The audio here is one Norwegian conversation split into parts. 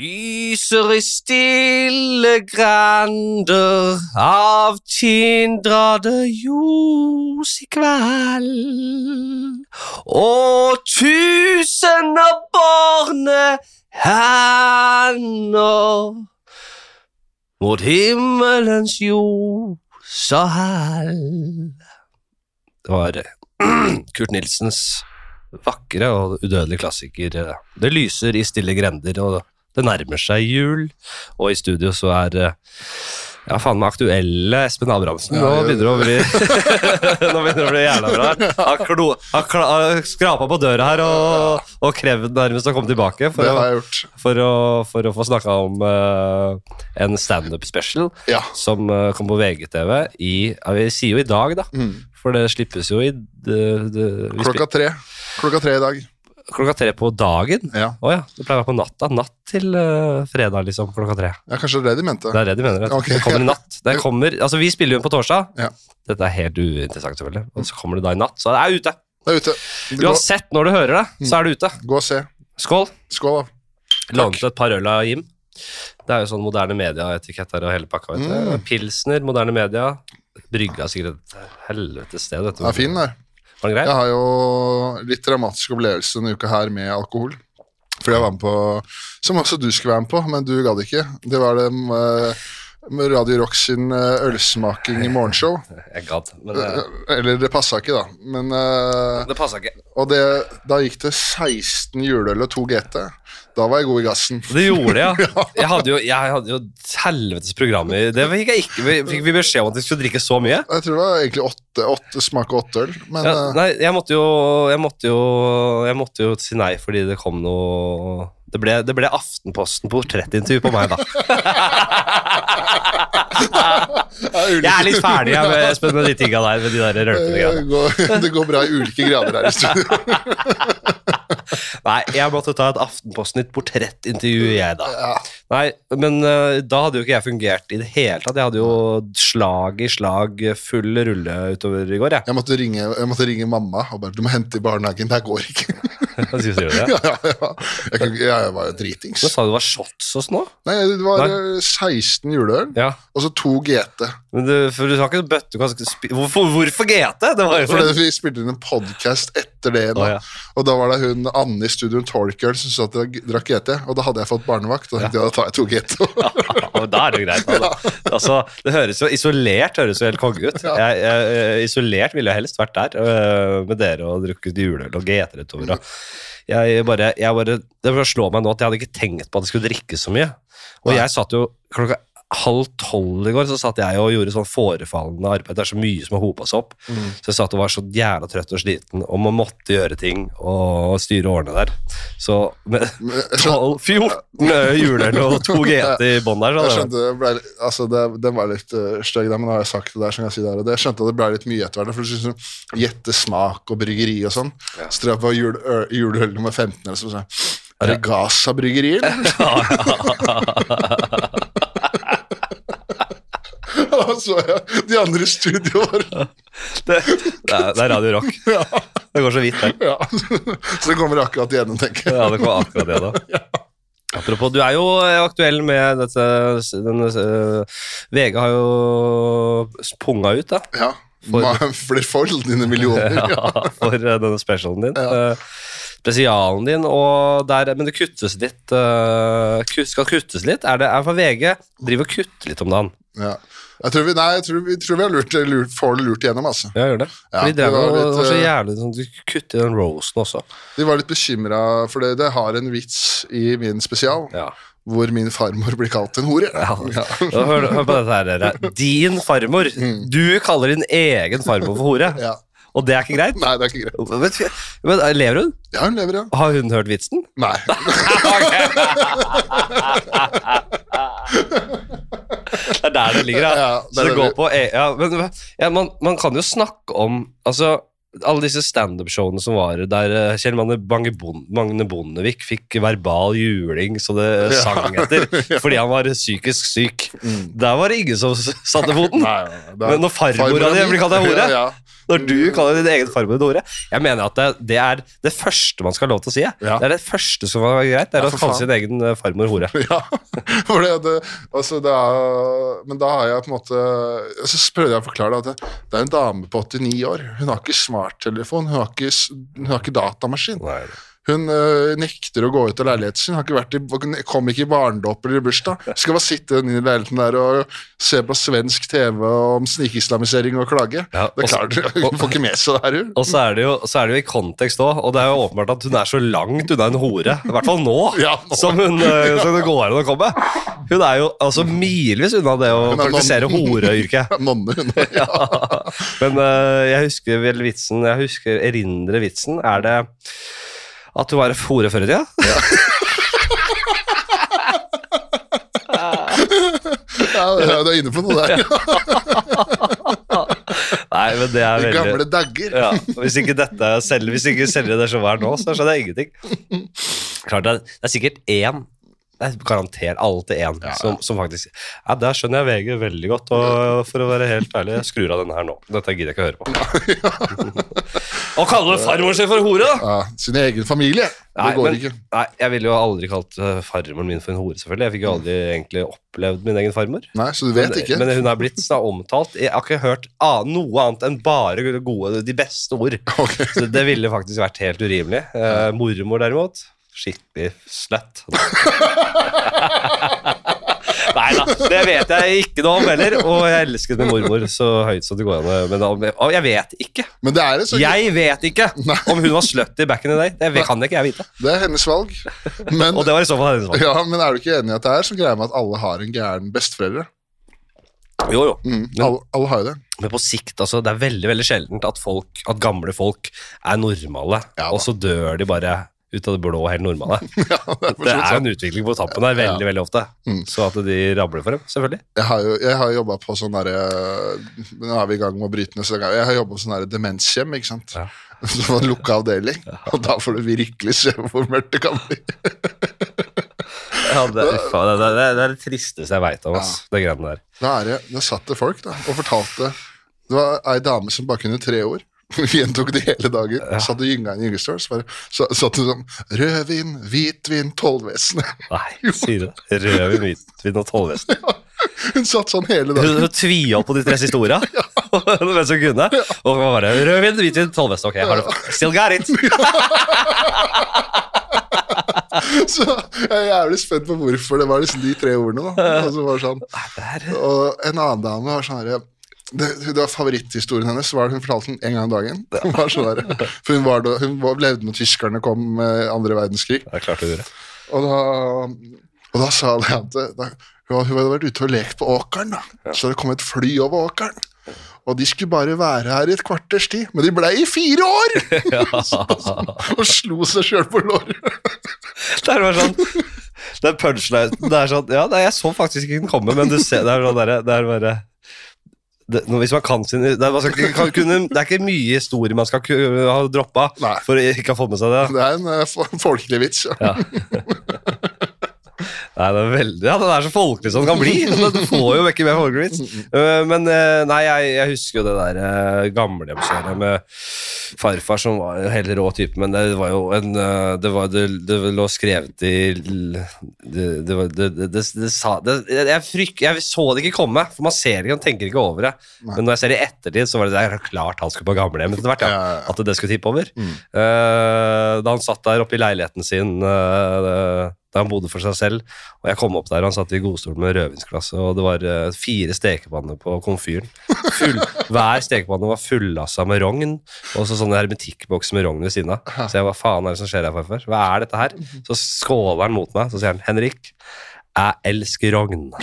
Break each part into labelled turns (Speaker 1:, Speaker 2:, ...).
Speaker 1: Lyser i stille grander av tindrade ljos i kveld. Og tusen borne hender mot himmelens ljos og hell. Det var Kurt Nilsens vakre og udødelige klassiker. Det lyser i stille grender, og det nærmer seg jul. Og i studio så er eh, ja, faen meg aktuelle Espen Abrahamsen. Nå begynner det å bli Nå begynner det å bli jævla bra. her. Han klo- skrapa på døra her og, og krevd nærmest å komme tilbake for, å, for, å, for å få snakka om uh, en standup special
Speaker 2: Ja.
Speaker 1: som uh, kom på VGTV i ja, Vi sier jo i dag, da.
Speaker 2: Mm.
Speaker 1: For det slippes jo i det, det,
Speaker 2: Klokka tre. Klokka tre i dag.
Speaker 1: Klokka tre på dagen?
Speaker 2: Ja.
Speaker 1: Å ja, det pleier å være på natta. Natt til uh, fredag, liksom. Klokka tre.
Speaker 2: ja, kanskje det er det de mente.
Speaker 1: Det er det de mener.
Speaker 2: Okay.
Speaker 1: Det kommer i natt. Det kommer, altså Vi spiller jo inn på torsdag.
Speaker 2: Ja.
Speaker 1: Dette er helt uinteressant, selvfølgelig. Og så kommer det da i natt. Så det er ute.
Speaker 2: Det er ute. Det går,
Speaker 1: Uansett når du hører det, så er det ute.
Speaker 2: gå og se.
Speaker 1: Skål.
Speaker 2: Skål, da.
Speaker 1: Lånte et par øl av Jim. Det er jo sånn moderne media-etikett her og hele pakka. vet du.
Speaker 2: Mm.
Speaker 1: Pilsner, moderne media. Brygga sikkert et helvetes sted. Vet du.
Speaker 2: Den er fin, der.
Speaker 1: Var den grei?
Speaker 2: Jeg har jo litt dramatisk opplevelse denne uka her med alkohol. Fordi jeg var med på Som også du skulle være med på, men du gadd ikke. Det var det med, med Radio Rock sin eh, ølsmaking i morgenshow.
Speaker 1: Jeg gadd, men det...
Speaker 2: Eller det passa ikke, da. Men eh,
Speaker 1: det passa ikke.
Speaker 2: Og det, da gikk det 16 juleøl og 2 GT. Da var jeg god i gassen.
Speaker 1: Det gjorde det, ja. Jeg hadde jo, jeg hadde jo helvetes program Det fikk jeg ikke. Fikk vi beskjed om at vi skulle drikke så mye?
Speaker 2: Jeg tror det var egentlig åtte, åtte smak og åtte øl, men
Speaker 1: Ja,
Speaker 2: eh,
Speaker 1: nei, jeg måtte jo Jeg måtte jo Jeg måtte jo si nei fordi det kom noe Det ble, det ble Aftenposten portrettintervju på meg, da.
Speaker 2: jeg
Speaker 1: er litt ferdig jeg, med, Espen, med de tinga der. Med de der rølpende
Speaker 2: det
Speaker 1: greiene.
Speaker 2: går, det går bra i ulike grader her i studio.
Speaker 1: Nei, jeg måtte ta et Aftenposten et portrettintervju, jeg, da.
Speaker 2: Ja.
Speaker 1: Nei, men uh, da hadde jo ikke jeg fungert i det hele tatt. Jeg hadde jo slag i slag, full rulle utover i går, jeg.
Speaker 2: Jeg måtte, ringe, jeg måtte ringe mamma og bare 'Du må hente i barnehagen. Det her går ikke'.
Speaker 1: Sier du det?
Speaker 2: ja, ja. Jeg, ikke- jeg var jo dritings.
Speaker 1: Men sa du det var shots og sånn nå?
Speaker 2: Nei, det var Nei. 16 juleøl,
Speaker 1: Ja.
Speaker 2: og så to GT.
Speaker 1: Men du, for du har ikke en bøtte du kan spi- Hvorfor, hvorfor GT? Det var
Speaker 2: Fordi vi spilte inn en podkast etter det, da.
Speaker 1: Oh, ja.
Speaker 2: og da var det hun Anne i studioen Torkel som sa at jeg drakk GT. Og da hadde jeg fått barnevakt, og da jeg da tar jeg to GT.
Speaker 1: Ja, da er det greit. Altså. Altså, det høres jo Isolert høres jo helt konge ut. Jeg, jeg, isolert ville jeg helst vært der øh, med dere og drukket juleøl og GT utover. Og jeg bare, jeg bare, det slår meg nå at jeg hadde ikke tenkt på at jeg skulle drikke så mye. Og jeg satt jo klokka halv tolv i går, så satt jeg og gjorde sånn forefallende arbeid. Det er så mye som har hopa seg opp. Så jeg satt og var så jævla trøtt og sliten, og man måtte gjøre ting og styre årene der. Så med 12, 14 juleøl og to GT i bånn der, så jeg
Speaker 2: skjønte det ble, altså det, Den var litt uh, stygg, men nå har jeg sagt det der. som jeg sier der, og det jeg skjønte at det ble litt mye etter hvert. For du synes Gjette smak og bryggeri og sånn. Så tror jeg på jul, juleøl nummer 15 eller så sånn Er det Gaza bryggeri, eller? Og så jeg de andre i studio var
Speaker 1: det, det, er, det er Radio Rock.
Speaker 2: ja,
Speaker 1: Det går så vidt, det.
Speaker 2: ja. Så det kommer akkurat igjennom, tenker jeg.
Speaker 1: Ja, det kommer akkurat det, da. Apropos, du er jo aktuell med dette denne, eh, VG har jo punga ut, da.
Speaker 2: Ja. For, Flerfold dine millioner. Ja.
Speaker 1: Ja, for eh, denne specialen din.
Speaker 2: Ja.
Speaker 1: Eh, Spesialen din, der, men det kuttes litt Uh, Skal kuttes litt? Er det er for VG driver og kutter litt om dagen?
Speaker 2: Ja. Jeg tror vi, nei, jeg tror vi, tror vi har lurt, lurt, får det lurt igjennom, altså.
Speaker 1: Ja, gjør det.
Speaker 2: Ja,
Speaker 1: vi drev
Speaker 2: det var
Speaker 1: og-
Speaker 2: litt,
Speaker 1: det var så
Speaker 2: eh,
Speaker 1: jævlig sånn, Du kutter i den rosen også.
Speaker 2: De var litt bekymra, for det, det har en vits i min spesial,
Speaker 1: Ja.
Speaker 2: hvor min farmor blir kalt en hore.
Speaker 1: Ja.
Speaker 2: Ja.
Speaker 1: Hør, hør på dette her, dere. Din farmor. Du kaller din egen farmor for hore.
Speaker 2: Ja.
Speaker 1: Og det er ikke greit?
Speaker 2: Nei, det er ikke greit.
Speaker 1: Men, men eh, lever hun?
Speaker 2: Ja, hun lever, ja.
Speaker 1: Har hun hørt vitsen?
Speaker 2: Nei.
Speaker 1: Det er der det ligger, ja.
Speaker 2: Ja,
Speaker 1: Så
Speaker 2: det
Speaker 1: det
Speaker 2: er
Speaker 1: går på e- ja, men, ja, man, man kan jo snakke om Altså, alle disse standup-showene som var der eh, Kjell Magne Magne Bondevik fikk verbal juling så det sang etter, fordi han var psykisk syk. Der var det ingen som satte foten.
Speaker 2: Nei, det er-
Speaker 1: Men når farmora di blir kalt ei hore? Når du kaller din egen farmor en hore. Jeg mener at det, det er det første man skal ha lov til å si.
Speaker 2: Ja.
Speaker 1: Det er det første som er greit. Det er
Speaker 2: Ja,
Speaker 1: å kalle sin egen eh, farmor hore.
Speaker 2: Ja, for det, det, altså det er, men da har jeg på en måte Så prøvde jeg å forklare det, at det, det er en dame på 89 år. Hun har ikke smarttelefon, hun har ikke, hun har ikke datamaskin.
Speaker 1: Nei.
Speaker 2: Hun øh, nekter å gå ut av leiligheten sin, har ikke vært i, kom ikke i barnedåp eller i bursdag. Skal bare sitte inne i leiligheten der og se på svensk TV om snikislamisering og klage.
Speaker 1: Ja,
Speaker 2: det er
Speaker 1: så-
Speaker 2: klart, Hun får ikke med seg det her, hun.
Speaker 1: Og så er det jo, så er det jo i kontekst òg, og det er jo åpenbart at hun er så langt unna en hore, i hvert fall nå,
Speaker 2: Ja, nå.
Speaker 1: som, hun, øh, som det går an å komme. Hun er jo altså milevis unna det å
Speaker 2: er
Speaker 1: praktisere horeyrket.
Speaker 2: Nonne, hun.
Speaker 1: Ja. Men øh, jeg husker vel vitsen Jeg husker erindre vitsen. Er det at du var hore før i tida?
Speaker 2: Ja, ja, du er inne på noe der.
Speaker 1: Nei, men det er
Speaker 2: De
Speaker 1: veldig
Speaker 2: gamle dagger.
Speaker 1: ja, Hvis ikke dette selv, Hvis ikke selger det som er nå, så skjønner jeg ingenting. Klart det er, det er sikkert én det er garantert alltid én
Speaker 2: Ja.
Speaker 1: som, som faktisk Ja, der skjønner jeg VG veldig godt, og for å være helt ærlig, jeg skrur av denne her nå. Dette gidder jeg ikke å høre på. Å kalle farmoren sin for hore, da!
Speaker 2: Ja, sin egen familie.
Speaker 1: Nei,
Speaker 2: det går
Speaker 1: men-
Speaker 2: ikke.
Speaker 1: Nei, jeg ville jo aldri kalt eh, farmoren min for en hore, selvfølgelig. Jeg fikk jo aldri egentlig opplevd min egen farmor.
Speaker 2: Nei, så du vet
Speaker 1: men,
Speaker 2: ikke.
Speaker 1: men hun er blitt så omtalt. Jeg har ikke hørt noe annet enn bare gode, de beste ord.
Speaker 2: Okay.
Speaker 1: Så det ville faktisk vært helt urimelig. Eh, mormor derimot, skikkelig slett. Nei da, det vet jeg ikke noe om heller, og jeg elsket min mormor så høyt som det går an. Men jeg vet ikke.
Speaker 2: Men det er, det så,
Speaker 1: Jeg vet ikke om hun var slutty back in the day. Det kan ikke jeg vite.
Speaker 2: det er hennes valg. Men,
Speaker 1: Og det var i så fall hennes valg.
Speaker 2: ja, men er du ikke enig i at det er så greia med at alle har en gæren besteforeldre?
Speaker 1: Jo, jo.
Speaker 2: Mm,
Speaker 1: Men-
Speaker 2: alle, alle har jo det.
Speaker 1: Men på sikt, altså, det er veldig veldig sjeldent at, folk, at gamle folk er normale,
Speaker 2: Ja
Speaker 1: og så dør de bare ut av det blå helt normale.
Speaker 2: Ja, det er
Speaker 1: Det er en utvikling på tappen der veldig
Speaker 2: Ja.
Speaker 1: veldig ofte.
Speaker 2: Mm.
Speaker 1: Så at de rabler for dem, selvfølgelig.
Speaker 2: Jeg har jo jeg har jobba på sånn derre Nå er vi i gang med å bryte ned. Jeg har jobba på sånn derre demenshjem, ikke sant.
Speaker 1: Ja.
Speaker 2: Så en lukka avdeling. Og da får du virkelig se hvor mørkt det kan bli.
Speaker 1: Ja, det, uffa, det, det, det er det tristeste jeg veit om, ass, det greiene der.
Speaker 2: Da, er det, da satt det folk da, og fortalte Det var ei dame som bare kunne tre ord. Vi gjentok det hele dagen. Satt og gynga en gyngestol. Så bare så, satt det sånn Rødvin, hvitvin, tollvesenet.
Speaker 1: Nei, sier du det? Rødvin, hvitvin og tollvesen.
Speaker 2: Hun satt sånn hele dagen.
Speaker 1: hun tvia på de tre siste orda, mens hun kunne. Og det var bare rødvin, hvitvin, tollvesen. Ok, har du still got it.
Speaker 2: Så jeg er jævlig spent på hvorfor det var liksom de tre ordene. da Og så var sånn Og en annen dame var sånn herre det, det var Favoritthistorien hennes var det hun fortalte den en gang om dagen. Hun var sånn der, for hun, var hun var, levde når tyskerne kom med andre verdenskrig.
Speaker 1: det er klart det gjorde.
Speaker 2: Og da, og da sa de at da, hun hadde vært ute og lekt på åkeren. da Så det kom et fly over åkeren. Og de skulle bare være her i et kvarters tid, men de blei i fire år! og slo seg sjøl på låret.
Speaker 1: Det er bare sånn Det er punchline. Det er sånn Ja, nei, jeg så faktisk ikke den komme, men du ser Det er sånn der, Det er bare det, hvis man kan sin det man skal kan, kunne, det er ikke mye historie man skal ha droppa for å ikke ha fått med seg det.
Speaker 2: Det er en uh, folkelig vits. Ja.
Speaker 1: Nei, det er veldig, ja, Den er så folkelig som den kan bli. Du får jo ikke mer folkelig. Uh, Men uh, nei, jeg, jeg husker jo det der uh, gamlehjemskjøret med farfar, som var en helt rå type, men det var jo en Det, var, det, det lå skrevet i Det, det, var- det, det, det, det sa det, jeg, fryk, jeg så det ikke komme, for man ser det ikke, man tenker ikke over det. Men når jeg ser det i ettertid, så var det, det er klart han skulle på gamlehjem etter hvert. Ja. At det skulle tippe over. Mm. da han satt der oppe i leiligheten sin uh, da han bodde for seg selv, og jeg kom opp der, og han satt i godstol med rødvinsglass, og det var uh, fire stekepanner på komfyren. Full, hver stekepanne var fullassa med rogn, og så sånne hermetikkbokser med rogn ved siden av. Så jeg, hva faen er det som skjer her, farfar? Hva er dette her? Så skåler han mot meg, så sier han, Henrik, jeg elsker rogn.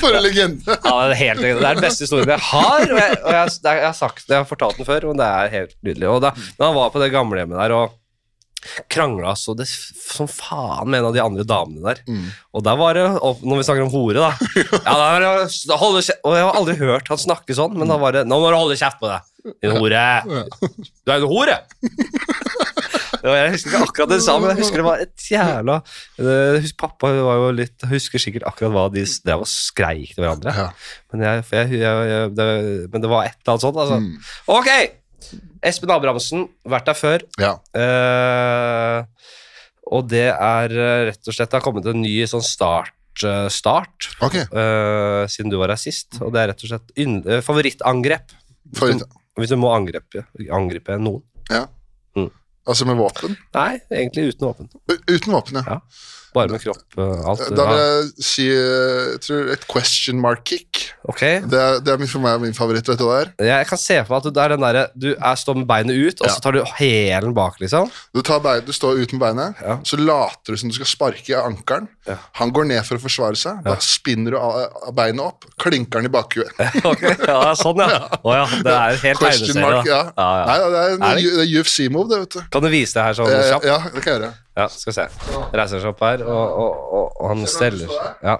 Speaker 2: For en legende.
Speaker 1: Ja, det, er helt, det er den beste historien jeg har, og jeg, og jeg, jeg har sagt det, jeg har fortalt den før, og det er helt nydelig. Og da når han var på det gamlehjemmet der og krangla så det som faen med en av de andre damene der, og der var det, når vi snakker om hore, da ja, da var det, holde, Og jeg har aldri hørt han snakke sånn, men da var det Nå må du holde kjeft på deg, din hore. Du er jo en hore! Jeg husker ikke akkurat det sa, men jeg husker det var et jævla jeg husker, Pappa var jo litt husker sikkert akkurat hva de drev og skreik til hverandre.
Speaker 2: Ja.
Speaker 1: Men, jeg, jeg, jeg, det, men det var et eller annet sånt, altså.
Speaker 2: Mm.
Speaker 1: Ok! Espen Abrahamsen, vært der før.
Speaker 2: ja.
Speaker 1: Eh, og det er eh, rett og slett Det har kommet en ny sånn start, eh, start
Speaker 2: Ok.
Speaker 1: eh, siden du var her sist. Og det er rett og slett ynd- eh, favorittangrep.
Speaker 2: Favoritt.
Speaker 1: Hvis du må angripe, angripe noen.
Speaker 2: Ja.
Speaker 1: Mm.
Speaker 2: Altså med våpen?
Speaker 1: Nei, egentlig uten våpen.
Speaker 2: U- Uten våpen, ja.
Speaker 1: Ja. Bare med kropp. eh, alt.
Speaker 2: Da vil jeg si eh, jeg tror et question mark-kick.
Speaker 1: Ok.
Speaker 2: Det er, det er min, for meg min favoritt. Vet du hva det er?
Speaker 1: Jeg kan se for meg at det er den derre Du er, står med beinet ut, og
Speaker 2: Ja.
Speaker 1: så tar du hælen bak, liksom.
Speaker 2: Du, tar bein, du står ut med beinet,
Speaker 1: Ja.
Speaker 2: så later du som du skal sparke i ankelen.
Speaker 1: Ja.
Speaker 2: Han går ned for å forsvare seg. Da spinner du beinet opp, klinker han i bakhuet.
Speaker 1: Ok, ja, sånn, ja. Å ja. Det er helt tegneserie,
Speaker 2: mark, ja.
Speaker 1: Ja, ja.
Speaker 2: Nei, det er en UFC-move, det, vet du.
Speaker 1: Kan du vise det her sånn
Speaker 2: Eh,
Speaker 1: kjapt?
Speaker 2: ja, det kan jeg gjøre.
Speaker 1: Ja, skal vi se. Reiser seg opp her, og, og, og, og han steller. Ja.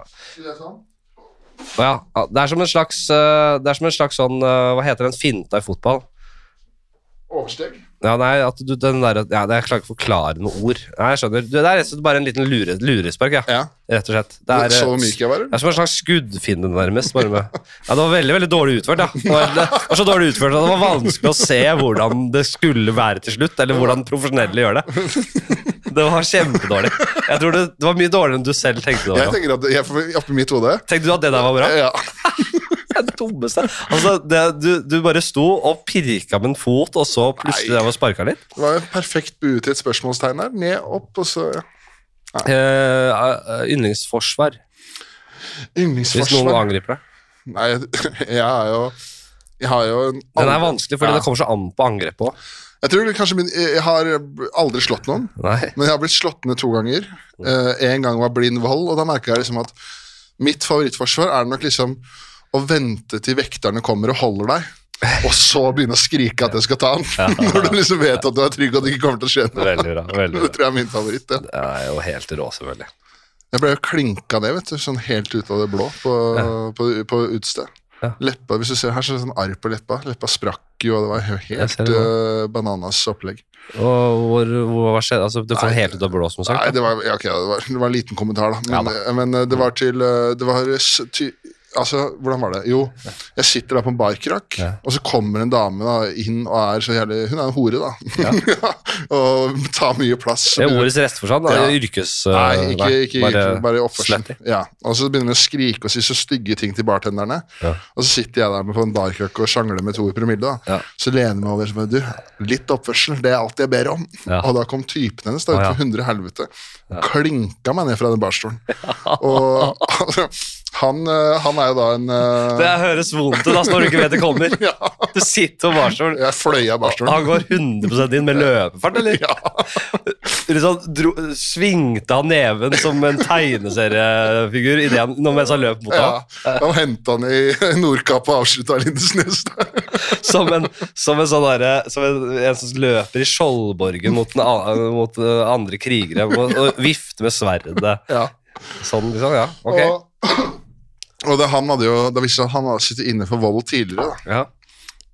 Speaker 1: Ja. Det er som en slags eh, Det er som en slags sånn eh, Hva heter den finta i fotball?
Speaker 2: Oversteg.
Speaker 1: Ja, nei, at du den der, ja, det, Jeg klarer ikke å forklare med ord. Nei, jeg skjønner. Det er bare en liten lure, lurespark, ja.
Speaker 2: Ja.
Speaker 1: Rett og slett. Det er,
Speaker 2: så
Speaker 1: eh,
Speaker 2: myk jeg var.
Speaker 1: det er som en slags skuddfinne, nærmest. Bare med. Ja, det var veldig veldig dårlig utført. Ja. Det, var, det var så dårlig utført at det var vanskelig å se hvordan det skulle være til slutt, eller hvordan profesjonelle gjør det. Det var kjempedårlig. Jeg tror det, det var mye dårligere enn du selv tenkte det
Speaker 2: Jeg tenker at jeg oppi mitt hode
Speaker 1: Tenkte du at det der var bra?
Speaker 2: ja.
Speaker 1: Det dummeste. Altså, det, du, du bare sto og pirka med en fot, og så plutselig
Speaker 2: Nei.
Speaker 1: var sparka litt.
Speaker 2: Det var en perfekt buet til et spørsmålstegn der. Ned, opp, og så ja.
Speaker 1: Eh, yndlingsforsvar. yndlingsforsvar, hvis noen angriper deg.
Speaker 2: Nei, jeg er jo Jeg har jo en
Speaker 1: Den er vanskelig, fordi
Speaker 2: Ja.
Speaker 1: det kommer så an på angrepet òg.
Speaker 2: Jeg tror kanskje min, Jeg har aldri slått noen,
Speaker 1: Nei.
Speaker 2: men jeg har blitt slått ned to ganger. Uh, en gang var blind vold, og da merka jeg liksom at mitt favorittforsvar er nok liksom å vente til vekterne kommer og holder deg. Og så begynne å skrike at jeg skal ta han. Når du liksom vet at du er trygg og det ikke kommer til å skje noe.
Speaker 1: Veldig bra. veldig
Speaker 2: Det tror jeg er min favoritt. Ja.
Speaker 1: Det er jo helt rå, selvfølgelig.
Speaker 2: Jeg ble jo klinka ned, vet du, sånn helt ut av det blå på, på, på utested.
Speaker 1: Ja.
Speaker 2: Leppa, hvis du ser her, så er det sånn arr på leppa. Leppa sprakk jo, og det var helt
Speaker 1: det
Speaker 2: uh, bananas opplegg.
Speaker 1: Og hvor, hvor hva skjedde? Altså, det får
Speaker 2: Nei.
Speaker 1: helt ut av blå, som sagt.
Speaker 2: Nei, det var, ja, okay, det var, det var en liten kommentar, da.
Speaker 1: Ja
Speaker 2: Men, eh, men eh, det var til Det var til, Altså, hvordan var det? Jo, jeg sitter da på en barkrakk,
Speaker 1: Ja.
Speaker 2: og så kommer en dame da inn og er så jævlig Hun er en hore, da. Ja. og tar mye plass.
Speaker 1: Det er ordets restforstand?
Speaker 2: Ja.
Speaker 1: Yrkes...
Speaker 2: Nei, ikke, ikke, bare, bare oppførsel. Ja. Og så begynner hun å skrike og si så stygge ting til bartenderne.
Speaker 1: Ja.
Speaker 2: Og så sitter jeg der med på en barkrakk og sjangler med to i promille. da. Så lener jeg meg over og sier du, litt oppførsel, det er alt jeg ber om. Og da kom typen hennes da,
Speaker 1: ut
Speaker 2: for hundre helvete. Klinka meg ned fra den barstolen. og altså, han, eh, han er jo da en eh,
Speaker 1: Det høres vondt ut altså, når du ikke vet det kommer.
Speaker 2: ja,
Speaker 1: Du sitter og barstol.
Speaker 2: Jeg fløy av barstolen.
Speaker 1: Han går 100 inn med løpefart, eller?
Speaker 2: Ja.
Speaker 1: Liksom, dro, svingte han neven som en tegneseriefigur i det han, mens han løp mot
Speaker 2: Ja,
Speaker 1: ham?
Speaker 2: han henta han i Nordkapp og avslutta Lindesnes.
Speaker 1: Som en, som en sånn derre Som en, en som løper i Skjoldborgen mot, den, mot eh, andre krigere og, og vifter med sverdet.
Speaker 2: ja.
Speaker 1: Sånn, liksom. Ja, ok.
Speaker 2: Og, og det, han hadde jo, da visste jeg at han hadde sittet inne for vold tidligere. da.
Speaker 1: Ja.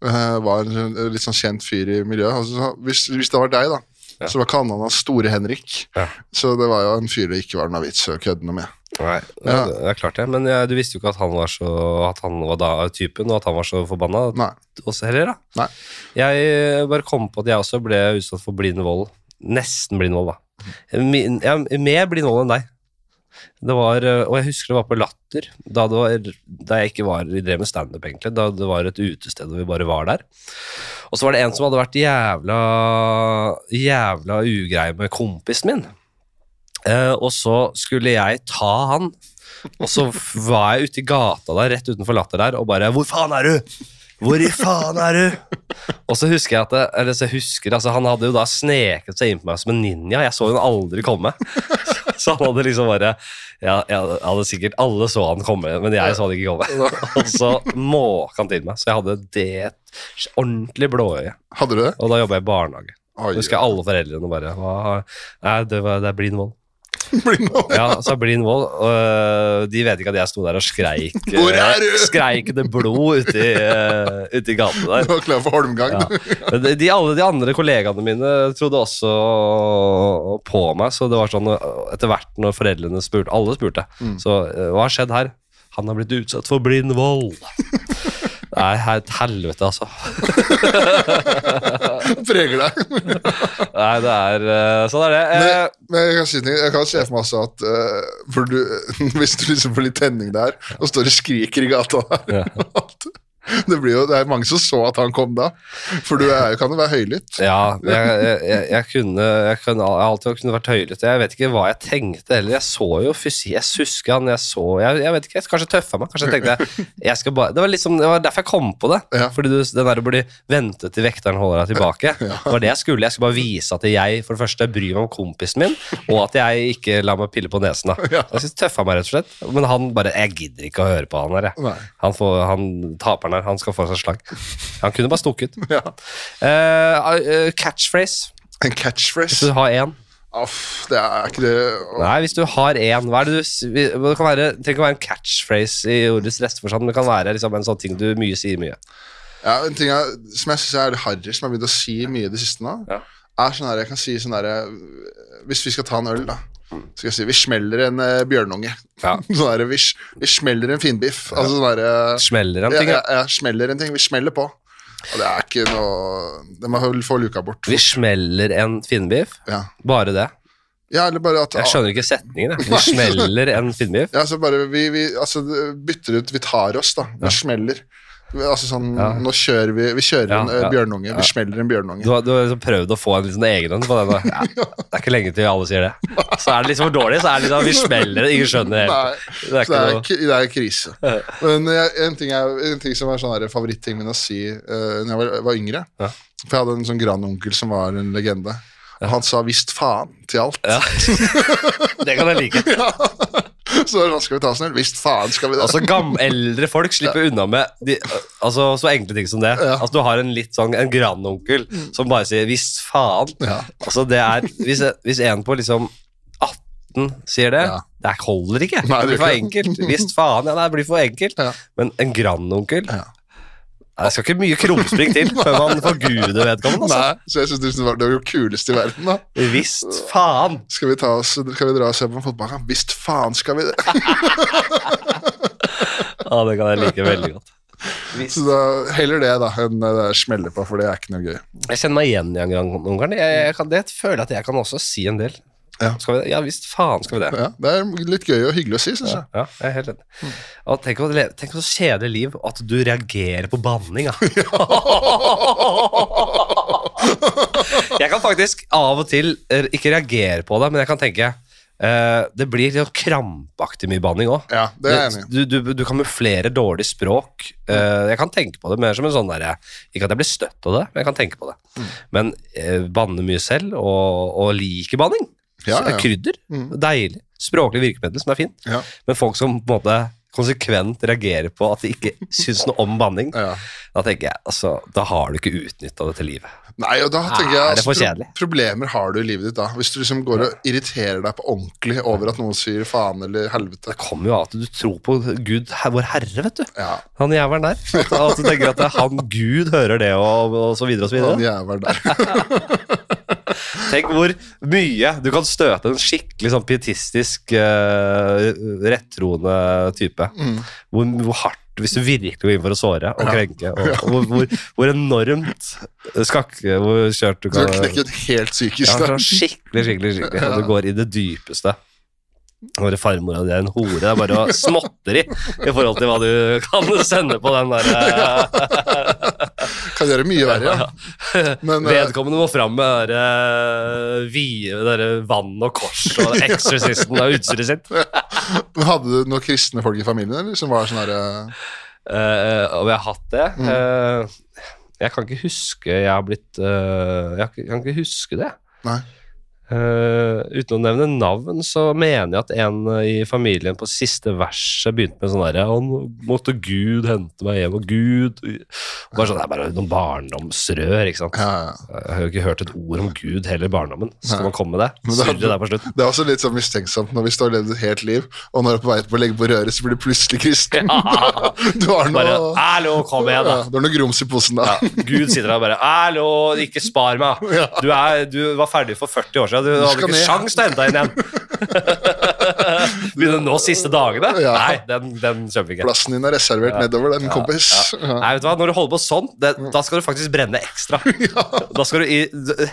Speaker 2: Eh, var en litt sånn kjent fyr i miljøet. Altså, hvis, hvis det var deg, da,
Speaker 1: Ja.
Speaker 2: så var kallenavnet hans Store Henrik.
Speaker 1: Ja.
Speaker 2: Så det var jo en fyr det ikke var noe vits å kødde noe med.
Speaker 1: Nei,
Speaker 2: Ja.
Speaker 1: det er klart det. Men ja, du visste jo ikke at han var så At han var da typen, og at han var så forbanna
Speaker 2: Nei.
Speaker 1: også heller, da.
Speaker 2: Nei.
Speaker 1: Jeg eh, bare kom på at jeg også ble utsatt for blind vold. Nesten blind vold, da. Min- ja, mer blind vold enn deg. Det var, eh, og jeg husker det var på Latter, da, var, da jeg ikke var, vi drev med standup, egentlig. Da det var et utested hvor vi bare var der. Og så var det en som hadde vært jævla, jævla ugrei med kompisen min. Eh, og så skulle jeg ta han, og så var jeg ute i gata der, rett utenfor Latter der, og bare 'Hvor faen er du?' Hvor i faen er du? Og så husker jeg at det, eller så husker, altså Han hadde jo da sneket seg inn på meg som en ninja. Jeg så hun aldri komme. Så han hadde liksom bare ja, jeg hadde sikkert Alle så han komme, men jeg så han ikke komme. Og så måka han til meg, så jeg hadde det ordentlig blåøye.
Speaker 2: Hadde du det?
Speaker 1: Og da jobba jeg i barnehage.
Speaker 2: Oi,
Speaker 1: Husker jeg alle foreldrene bare? Nei, det, var, det er blind vold.
Speaker 2: Blind vold.
Speaker 1: Ja, så blind vold. Og øh, de vet ikke at jeg sto der og skreik
Speaker 2: er du?
Speaker 1: Skreik det blod ute i, øh, ute i gatene der.
Speaker 2: Du var klar for Holmgang.
Speaker 1: Ja. De, de, alle de andre kollegaene mine trodde også på meg, så det var sånn etter hvert når foreldrene spurte, alle spurte,
Speaker 2: Mm.
Speaker 1: så øh, hva har skjedd her? Han har blitt utsatt for blind vold. Nei, her et helvete, altså.
Speaker 2: Preger deg.
Speaker 1: Nei, det er øh, Sånn er det. Eh,
Speaker 2: Men, men jeg kan si. Jeg kan se for meg også at uh, du, Hvis du liksom får litt tenning der, og står og skriker i gata der
Speaker 1: Ja.
Speaker 2: det, jo, det er mange som så at han kom da. For du er, kan jo være høylytt.
Speaker 1: Ja, jeg, jeg, jeg, kunne Jeg kunne alltid kunne vært høylytt. Jeg vet ikke hva jeg tenkte heller. Jeg så jo fysi, jeg husker han, jeg så jeg, jeg vet ikke, jeg kanskje tøffa meg. Kanskje jeg tenkte bare, Det var liksom, det var derfor jeg kom på det.
Speaker 2: Ja.
Speaker 1: Fordi du, den der å bli ventet til vekteren holder deg tilbake.
Speaker 2: Ja.
Speaker 1: Det var det jeg skulle. Jeg skulle bare vise at jeg for det første bryr meg om kompisen min, og at jeg ikke lar meg pille på nesen. da.
Speaker 2: Ja.
Speaker 1: Jeg synes tøffa meg, rett og slett. Men han bare Jeg gidder ikke å høre på han her, jeg. Han, får, han taperen her, han skal få seg slag. Han kunne bare stukket.
Speaker 2: Ja.
Speaker 1: uh, eh, catchphrase.
Speaker 2: En
Speaker 1: Hvis du har én.
Speaker 2: Aff, det er ikke det
Speaker 1: Nei, hvis du har én, hva er det du Det kan være, det trenger ikke å være en catchphrase i ordets rette forstand, men det kan være liksom, en sånn ting du mye sier mye.
Speaker 2: Ja, En ting jeg, som jeg syns er harry, som jeg har begynt å si mye i det siste nå,
Speaker 1: Ja.
Speaker 2: er sånn her Jeg kan si sånn herre Hvis vi skal ta en øl, da, skal jeg si vi smeller en uh, bjørnunge.
Speaker 1: Ja.
Speaker 2: Sånn der, vi, vi smeller en finbiff. Altså sånn uh,
Speaker 1: Smeller en ting.
Speaker 2: ja,
Speaker 1: Ja.
Speaker 2: ja, smeller en ting. Vi smeller på. Og det er ikke noe Det må få luka bort.
Speaker 1: Vi smeller en finbiff?
Speaker 2: Ja.
Speaker 1: Bare det.
Speaker 2: ja, eller bare at
Speaker 1: Jeg skjønner ikke setningen. jeg. Vi smeller en finnbiff.
Speaker 2: Ja, så bare vi, vi altså, bytter ut Vi tar oss, da. Vi smeller. Altså sånn
Speaker 1: Ja.
Speaker 2: Nå kjører vi Vi kjører
Speaker 1: Ja,
Speaker 2: en eh,
Speaker 1: ja.
Speaker 2: bjørnunge.
Speaker 1: Ja.
Speaker 2: Vi smeller en bjørnunge.
Speaker 1: Du har, du har liksom prøvd å få en liksom egen en på den. Ja, det er ikke lenge til alle sier det. Så er det liksom for dårlig, så er det liksom vi smeller det. Ingen skjønner helt. Det er
Speaker 2: det er,
Speaker 1: noe
Speaker 2: det er krise. Men en, ting er, en ting som er sånn favoritting min å si uh, når jeg var, var yngre
Speaker 1: Ja.
Speaker 2: For jeg hadde en sånn grandonkel som var en legende. Og han sa 'visst faen' til alt.
Speaker 1: Ja. Det kan jeg like.
Speaker 2: Så da skal vi ta oss en øl. Visst faen skal vi det.
Speaker 1: Altså Eldre folk slipper unna med de, altså, så enkle ting som det.
Speaker 2: Ja.
Speaker 1: Altså, du har en litt sånn En grandonkel som bare sier 'visst faen'.
Speaker 2: ja.
Speaker 1: Altså, det er Hvis, hvis en på liksom 18 sier det,
Speaker 2: Ja.
Speaker 1: det holder ikke.
Speaker 2: Nei,
Speaker 1: det blir for enkelt. Visst faen, ja, det blir for enkelt.
Speaker 2: Ja.
Speaker 1: Men en grandonkel
Speaker 2: Ja.
Speaker 1: Nei, Det skal ikke mye krumspring til før man forguder vedkommende. Altså.
Speaker 2: Nei, så jeg synes det var det var jo kulest i verden. da
Speaker 1: Visst faen.
Speaker 2: Skal vi, ta oss, skal vi dra og se på fotballkamp? Visst faen skal vi det.
Speaker 1: Ja, det kan jeg like veldig godt.
Speaker 2: Så da, Heller det da enn det smelle på, for det er ikke noe gøy.
Speaker 1: Jeg kjenner meg igjen i en grandonkelen. Jeg, jeg kan, det føler jeg at jeg kan også si en del.
Speaker 2: Ja.
Speaker 1: Skal vi? Ja visst faen skal vi det.
Speaker 2: Ja, Det er litt gøy og hyggelig å si, syns jeg.
Speaker 1: ja, jeg er helt enig. Og tenk tenk så kjedelig liv at du reagerer på banning, da. jeg kan faktisk av og til ikke reagere på det, men jeg kan tenke Uh, Det blir litt krampaktig mye banning òg.
Speaker 2: Ja, det er jeg enig.
Speaker 1: Du, du, du kamuflerer dårlig språk. Uh, jeg kan tenke på det mer som en sånn derre Ikke at jeg blir støtt av det, men jeg kan tenke på det.
Speaker 2: Mm.
Speaker 1: Men uh, banne mye selv, og, og liker banning.
Speaker 2: Ja, ja.
Speaker 1: Krydder.
Speaker 2: Mm.
Speaker 1: Deilig. Språklig virkemiddel som er fint. Men folk som på en måte konsekvent reagerer på at de ikke syns noe om banning, da tenker jeg altså, da har du ikke utnytta til livet.
Speaker 2: Nei, og da tenker jeg
Speaker 1: det
Speaker 2: altså,
Speaker 1: pro
Speaker 2: Problemer har du i livet ditt da. Hvis du liksom går og irriterer deg på ordentlig over at noen sier faen eller helvete.
Speaker 1: Det kommer jo av at du tror på Gud, vår Herre, vet du.
Speaker 2: Ja,
Speaker 1: Han jævelen der. At, at du tenker at han Gud hører det, og, og så videre og så videre.
Speaker 2: han jævelen der.
Speaker 1: Tenk hvor mye du kan støte en skikkelig sånn pietistisk, uh, rettroende type.
Speaker 2: Mm.
Speaker 1: Hvor, hvor hardt hvis du virkelig går inn for å såre og
Speaker 2: Ja.
Speaker 1: krenke, og, og hvor, hvor, hvor enormt skakke hvor kjørt du
Speaker 2: kan
Speaker 1: kan
Speaker 2: knekker helt psykisk
Speaker 1: Ja, skikkelig, skikkelig, skikkelig. At du går i det dypeste. Bare farmora di er en hore. Det er bare småtteri i forhold til hva du kan sende på den der eh,
Speaker 2: Kan gjøre mye verre, ja. Men eh,
Speaker 1: Vedkommende må fram med det der, vie, det der vann og kors og Exorcisten og utstyret sitt.
Speaker 2: hadde du noen kristne folk i familien eller, som var sånn herre
Speaker 1: uh, Om jeg har hatt det.
Speaker 2: Mm.
Speaker 1: Uh, jeg kan ikke huske jeg har blitt uh, Jeg kan ikke huske det.
Speaker 2: Nei.
Speaker 1: Eh, uten å nevne navn, så mener jeg at en eh, i familien på siste verset begynte med sånn derre Han måtte Gud hente meg hjem, og Gud bare sånn, Det er bare noen barndomsrør, ikke sant.
Speaker 2: Ja, ja.
Speaker 1: Jeg har jo ikke hørt et ord om Gud heller i barndommen. Skal man komme med det? Surre der på slutten.
Speaker 2: Det er også litt sånn mistenksomt når vi står og levd et helt liv, og når du er på vei til å legge på røret, så blir du plutselig kristen. Du har
Speaker 1: Bare
Speaker 2: noe,
Speaker 1: Hallo, kom igjen, da!
Speaker 2: ja, du har noe grums i posen da.
Speaker 1: Ja, Gud sitter der og bare Hallo, ikke spar meg!
Speaker 2: Ja.
Speaker 1: Du, er, du var ferdig for 40 år siden. Du hadde ikke sjans til å hente inn igjen. Begynner nå siste dagene?
Speaker 2: Ja.
Speaker 1: Nei, den, den kjøper vi ikke.
Speaker 2: Plassen din er reservert nedover den, kompis. Ja.
Speaker 1: Nei, vet du hva? Når du holder på sånn, det, da skal du faktisk brenne ekstra. Da skal du i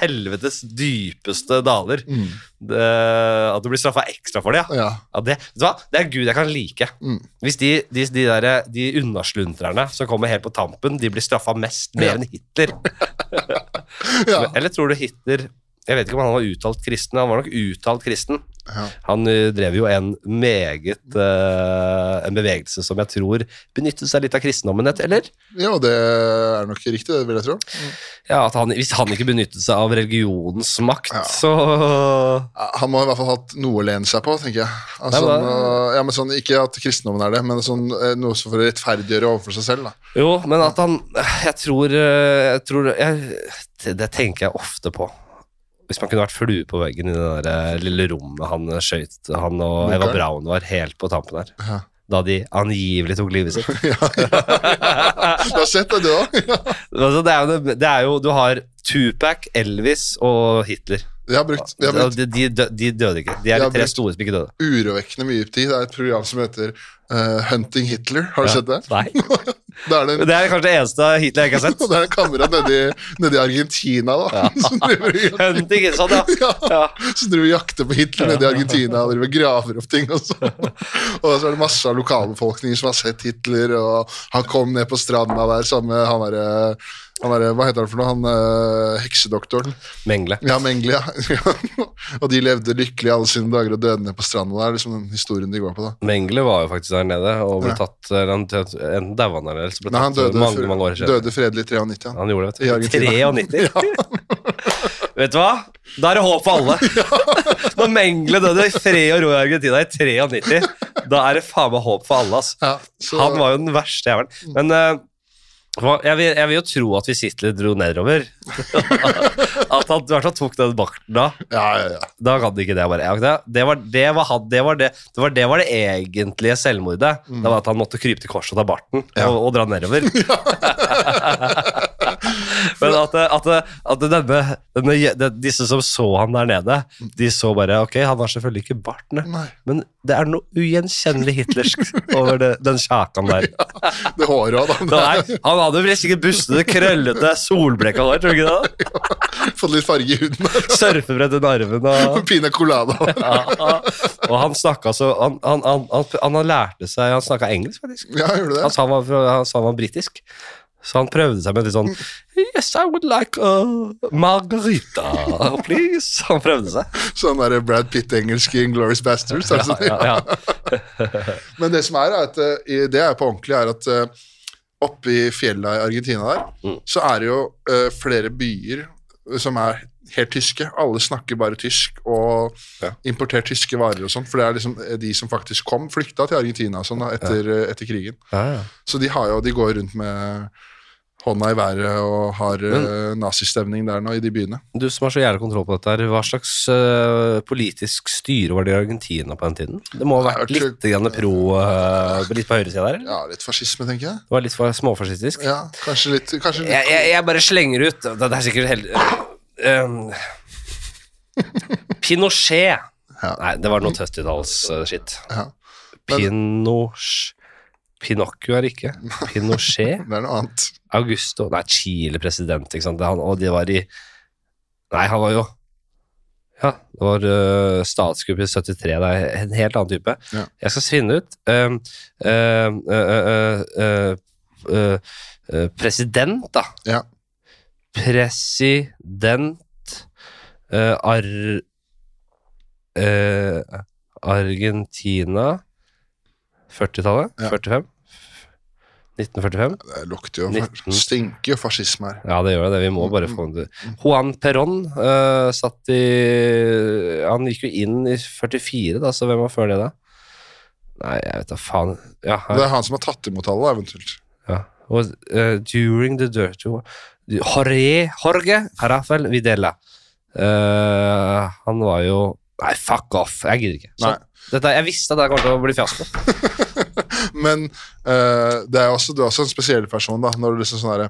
Speaker 1: helvetes dypeste daler. Det, at du blir straffa ekstra for det. Ja.
Speaker 2: Ja.
Speaker 1: Ja, det, vet du hva? det er Gud jeg kan like.
Speaker 2: Mm.
Speaker 1: Hvis de, de, de, der, de unnasluntrerne som kommer helt på tampen, de blir straffa mest mer
Speaker 2: Ja.
Speaker 1: enn Hitler.
Speaker 2: Ja.
Speaker 1: Eller tror du Hitler Jeg vet ikke om han var uttalt kristen, han var nok uttalt kristen.
Speaker 2: Ja.
Speaker 1: Han eh, drev jo en meget uh, En bevegelse som jeg tror benyttet seg litt av kristendommen, eller?
Speaker 2: ja, det er nok riktig, det vil jeg tro.
Speaker 1: Ja, at han, Hvis han ikke benyttet seg av religionens makt,
Speaker 2: Ja.
Speaker 1: så
Speaker 2: Han må i hvert fall hatt noe å lene seg på, tenker jeg. Altså,
Speaker 1: Nei, men
Speaker 2: øh, ja, men sånn, ikke at kristendommen er det, men sånn, eh, noe som for å rettferdiggjøre overfor seg selv. Da.
Speaker 1: Jo, men at han Jeg tror, eh, jeg tror jeg, det, det tenker jeg ofte på. Hvis man kunne vært flue på veggen i det der eh, lille rommet han skøyt Han og Eva Braun var helt på tampen her.
Speaker 2: Ja.
Speaker 1: Da de angivelig tok livet sitt.
Speaker 2: ja, ja, ja. Du har sett det, du òg?
Speaker 1: Altså, det, er jo, det er jo Du har Tupac, Elvis og Hitler.
Speaker 2: De har brukt, de har brukt
Speaker 1: De, de, de døde ikke. De er
Speaker 2: De
Speaker 1: de tre store som ikke døde.
Speaker 2: urovekkende mye tid. Det er et program som heter uh, Hunting Hitler. Har du
Speaker 1: Ja.
Speaker 2: sett det?
Speaker 1: Nei.
Speaker 2: Det er den,
Speaker 1: Det er kanskje det eneste Hitler jeg ikke har sett.
Speaker 2: Og det er en kamerat nedi, nedi Argentina, da. Som driver
Speaker 1: Hunting, sant? Ja.
Speaker 2: ja,
Speaker 1: ja.
Speaker 2: som driver og jakter på Hitler nede i Argentina og driver graver opp ting. Og så, og så er det masse av lokalbefolkningen som har sett Hitler, og han kom ned på stranda der sammen med han derre han derre- Hva heter han for noe? Han uh, heksedoktoren.
Speaker 1: Mengle.
Speaker 2: Ja, Mengle, ja. og de levde lykkelig alle sine dager og døde ned på stranda. Det er liksom den historien de går på, da.
Speaker 1: Mengle var jo faktisk der nede og ble
Speaker 2: Ja.
Speaker 1: tatt eller han, Enten daua han eller så ble
Speaker 2: Nei, han
Speaker 1: tatt
Speaker 2: døde,
Speaker 1: mange, mange år siden.
Speaker 2: døde fredelig i 93. Han.
Speaker 1: Han gjorde det, vet du.
Speaker 2: Argentina.
Speaker 1: 93. Vet du hva? Da er det håp for alle. Når Mengle døde i fred og ro i Argentina i 93, da er det faen meg håp for alle. ass.
Speaker 2: Ja, så,
Speaker 1: Han var jo den verste jævelen. Men eh, hva- jeg, vil, jeg vil jo tro at hvis Hitler dro nedover At han i hvert fall tok den bakten da.
Speaker 2: ja, ja, ja.
Speaker 1: Da kan det ikke det bare. Det, det, var, det, var det, var det, det var det var det egentlige selvmordet. Det var at han måtte krype til korset og ta barten
Speaker 2: Ja.
Speaker 1: og, og dra nedover. Men at, at, at denne, denne, disse som så han der nede, de så bare Ok, han har selvfølgelig ikke bart, nei.
Speaker 2: Nei.
Speaker 1: men det er noe ugjenkjennelig hitlersk over det, den kjakan der.
Speaker 2: Det håret òg,
Speaker 1: Det
Speaker 2: da.
Speaker 1: er, han hadde vel sikkert bustete, krøllete, solbleka hår, tror du ikke det?
Speaker 2: Fått litt farge i huden.
Speaker 1: Surfebrett under armen og
Speaker 2: Pina colada.
Speaker 1: ja, Og han snakka så Han, han, han, han, han lærte seg Han snakka engelsk, faktisk.
Speaker 2: Ja, gjorde du
Speaker 1: Han
Speaker 2: det?
Speaker 1: sa han var, han sa han var britisk. Så han prøvde seg med litt sånn Yes, I would like a margarita, please. Han prøvde seg.
Speaker 2: Sånn der Brad Pitt-engelsk i Inglourious Bastards. Altså.
Speaker 1: ja, ja.
Speaker 2: Men det som er, er at eh, det er på ordentlig, er at uh, oppe i fjella i Argentina der,
Speaker 1: Mm.
Speaker 2: så er det jo eh, flere byer som er helt tyske. Alle snakker bare tysk og
Speaker 1: Ja.
Speaker 2: importerer tyske varer og sånn, for det er liksom eh, de som faktisk kom, flykta til Argentina sånn da, etter, ja. etter krigen.
Speaker 1: Ja, ja.
Speaker 2: Så de, har jo, de går rundt med hånda i været og har Men, nazistemning der nå i de byene.
Speaker 1: Du som har så jævlig kontroll på dette, her, hva slags uh, politisk styre var det i Argentina på den tiden? Det må ha vært litt grann pro uh, Litt på høyresida der? eller?
Speaker 2: Ja, litt fascisme, tenker jeg.
Speaker 1: Det var litt for småfascistisk?
Speaker 2: Ja, kanskje litt, kanskje litt
Speaker 1: jeg, jeg, jeg bare slenger ut Det, det er sikkert helt um, Pinochet.
Speaker 2: Ja.
Speaker 1: Nei, det var noe 70-talls-shit.
Speaker 2: ja,
Speaker 1: Pinoch... Pinocchio er ikke. Pinochet.
Speaker 2: Det er noe annet.
Speaker 1: Augusto Nei, Chile-president, ikke sant. Han, og de var i Nei, han var jo Ja, det var uh, statskupp i 73. Det er en helt annen type.
Speaker 2: Ja.
Speaker 1: Jeg skal finne ut um, uh, uh, President, da.
Speaker 2: Ja.
Speaker 1: President uh, Ar... uh, Argentina 40-tallet?
Speaker 2: Ja.
Speaker 1: 45? 1945?
Speaker 2: Det lukter jo
Speaker 1: 19.
Speaker 2: Stinker jo fascisme her.
Speaker 1: Ja, det gjør det. Vi må bare få det. Juan Perón uh, satt i Han gikk jo inn i 44, da, så hvem var før det, da? Nei, jeg vet da faen. Ja,
Speaker 2: Det er han som har tatt imot alle, eventuelt.
Speaker 1: ja. Og, uh, during the dirty war Jorge, Jorge Rafael Videla. Uh, han var jo Nei, fuck off. Jeg gidder ikke. Så, dette, jeg visste at det kom til å bli fiasko.
Speaker 2: Men uh, det er også, du er også en spesiell person, da. Når du liksom sånn herre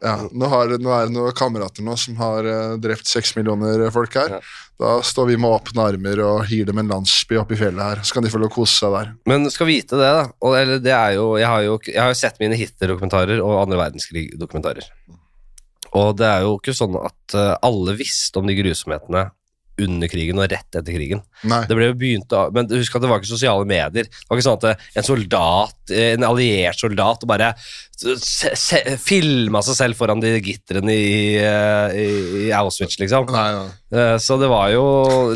Speaker 2: ja, nå, har, nå er det noen kamerater nå som har uh, drept seks millioner folk her.
Speaker 1: Ja.
Speaker 2: Da står vi med åpne armer og gir dem en landsby oppi fjellet her. Så kan de få lov å kose seg der.
Speaker 1: Men skal vite det, da. Og, eller, det jo, jeg, har jo, jeg har jo sett mine Hitler-dokumentarer og andre verdenskrig-dokumentarer. Og det er jo ikke sånn at eh, alle visste om de grusomhetene under krigen og rett etter krigen.
Speaker 2: Nei.
Speaker 1: Det ble jo begynt å, Men husk at det var ikke sosiale medier. Det var ikke sånn at eh, en soldat, eh, en alliert soldat bare filma seg selv foran de gitrene i, i, i Auschwitz, liksom.
Speaker 2: Nei, nei.
Speaker 1: Så det var jo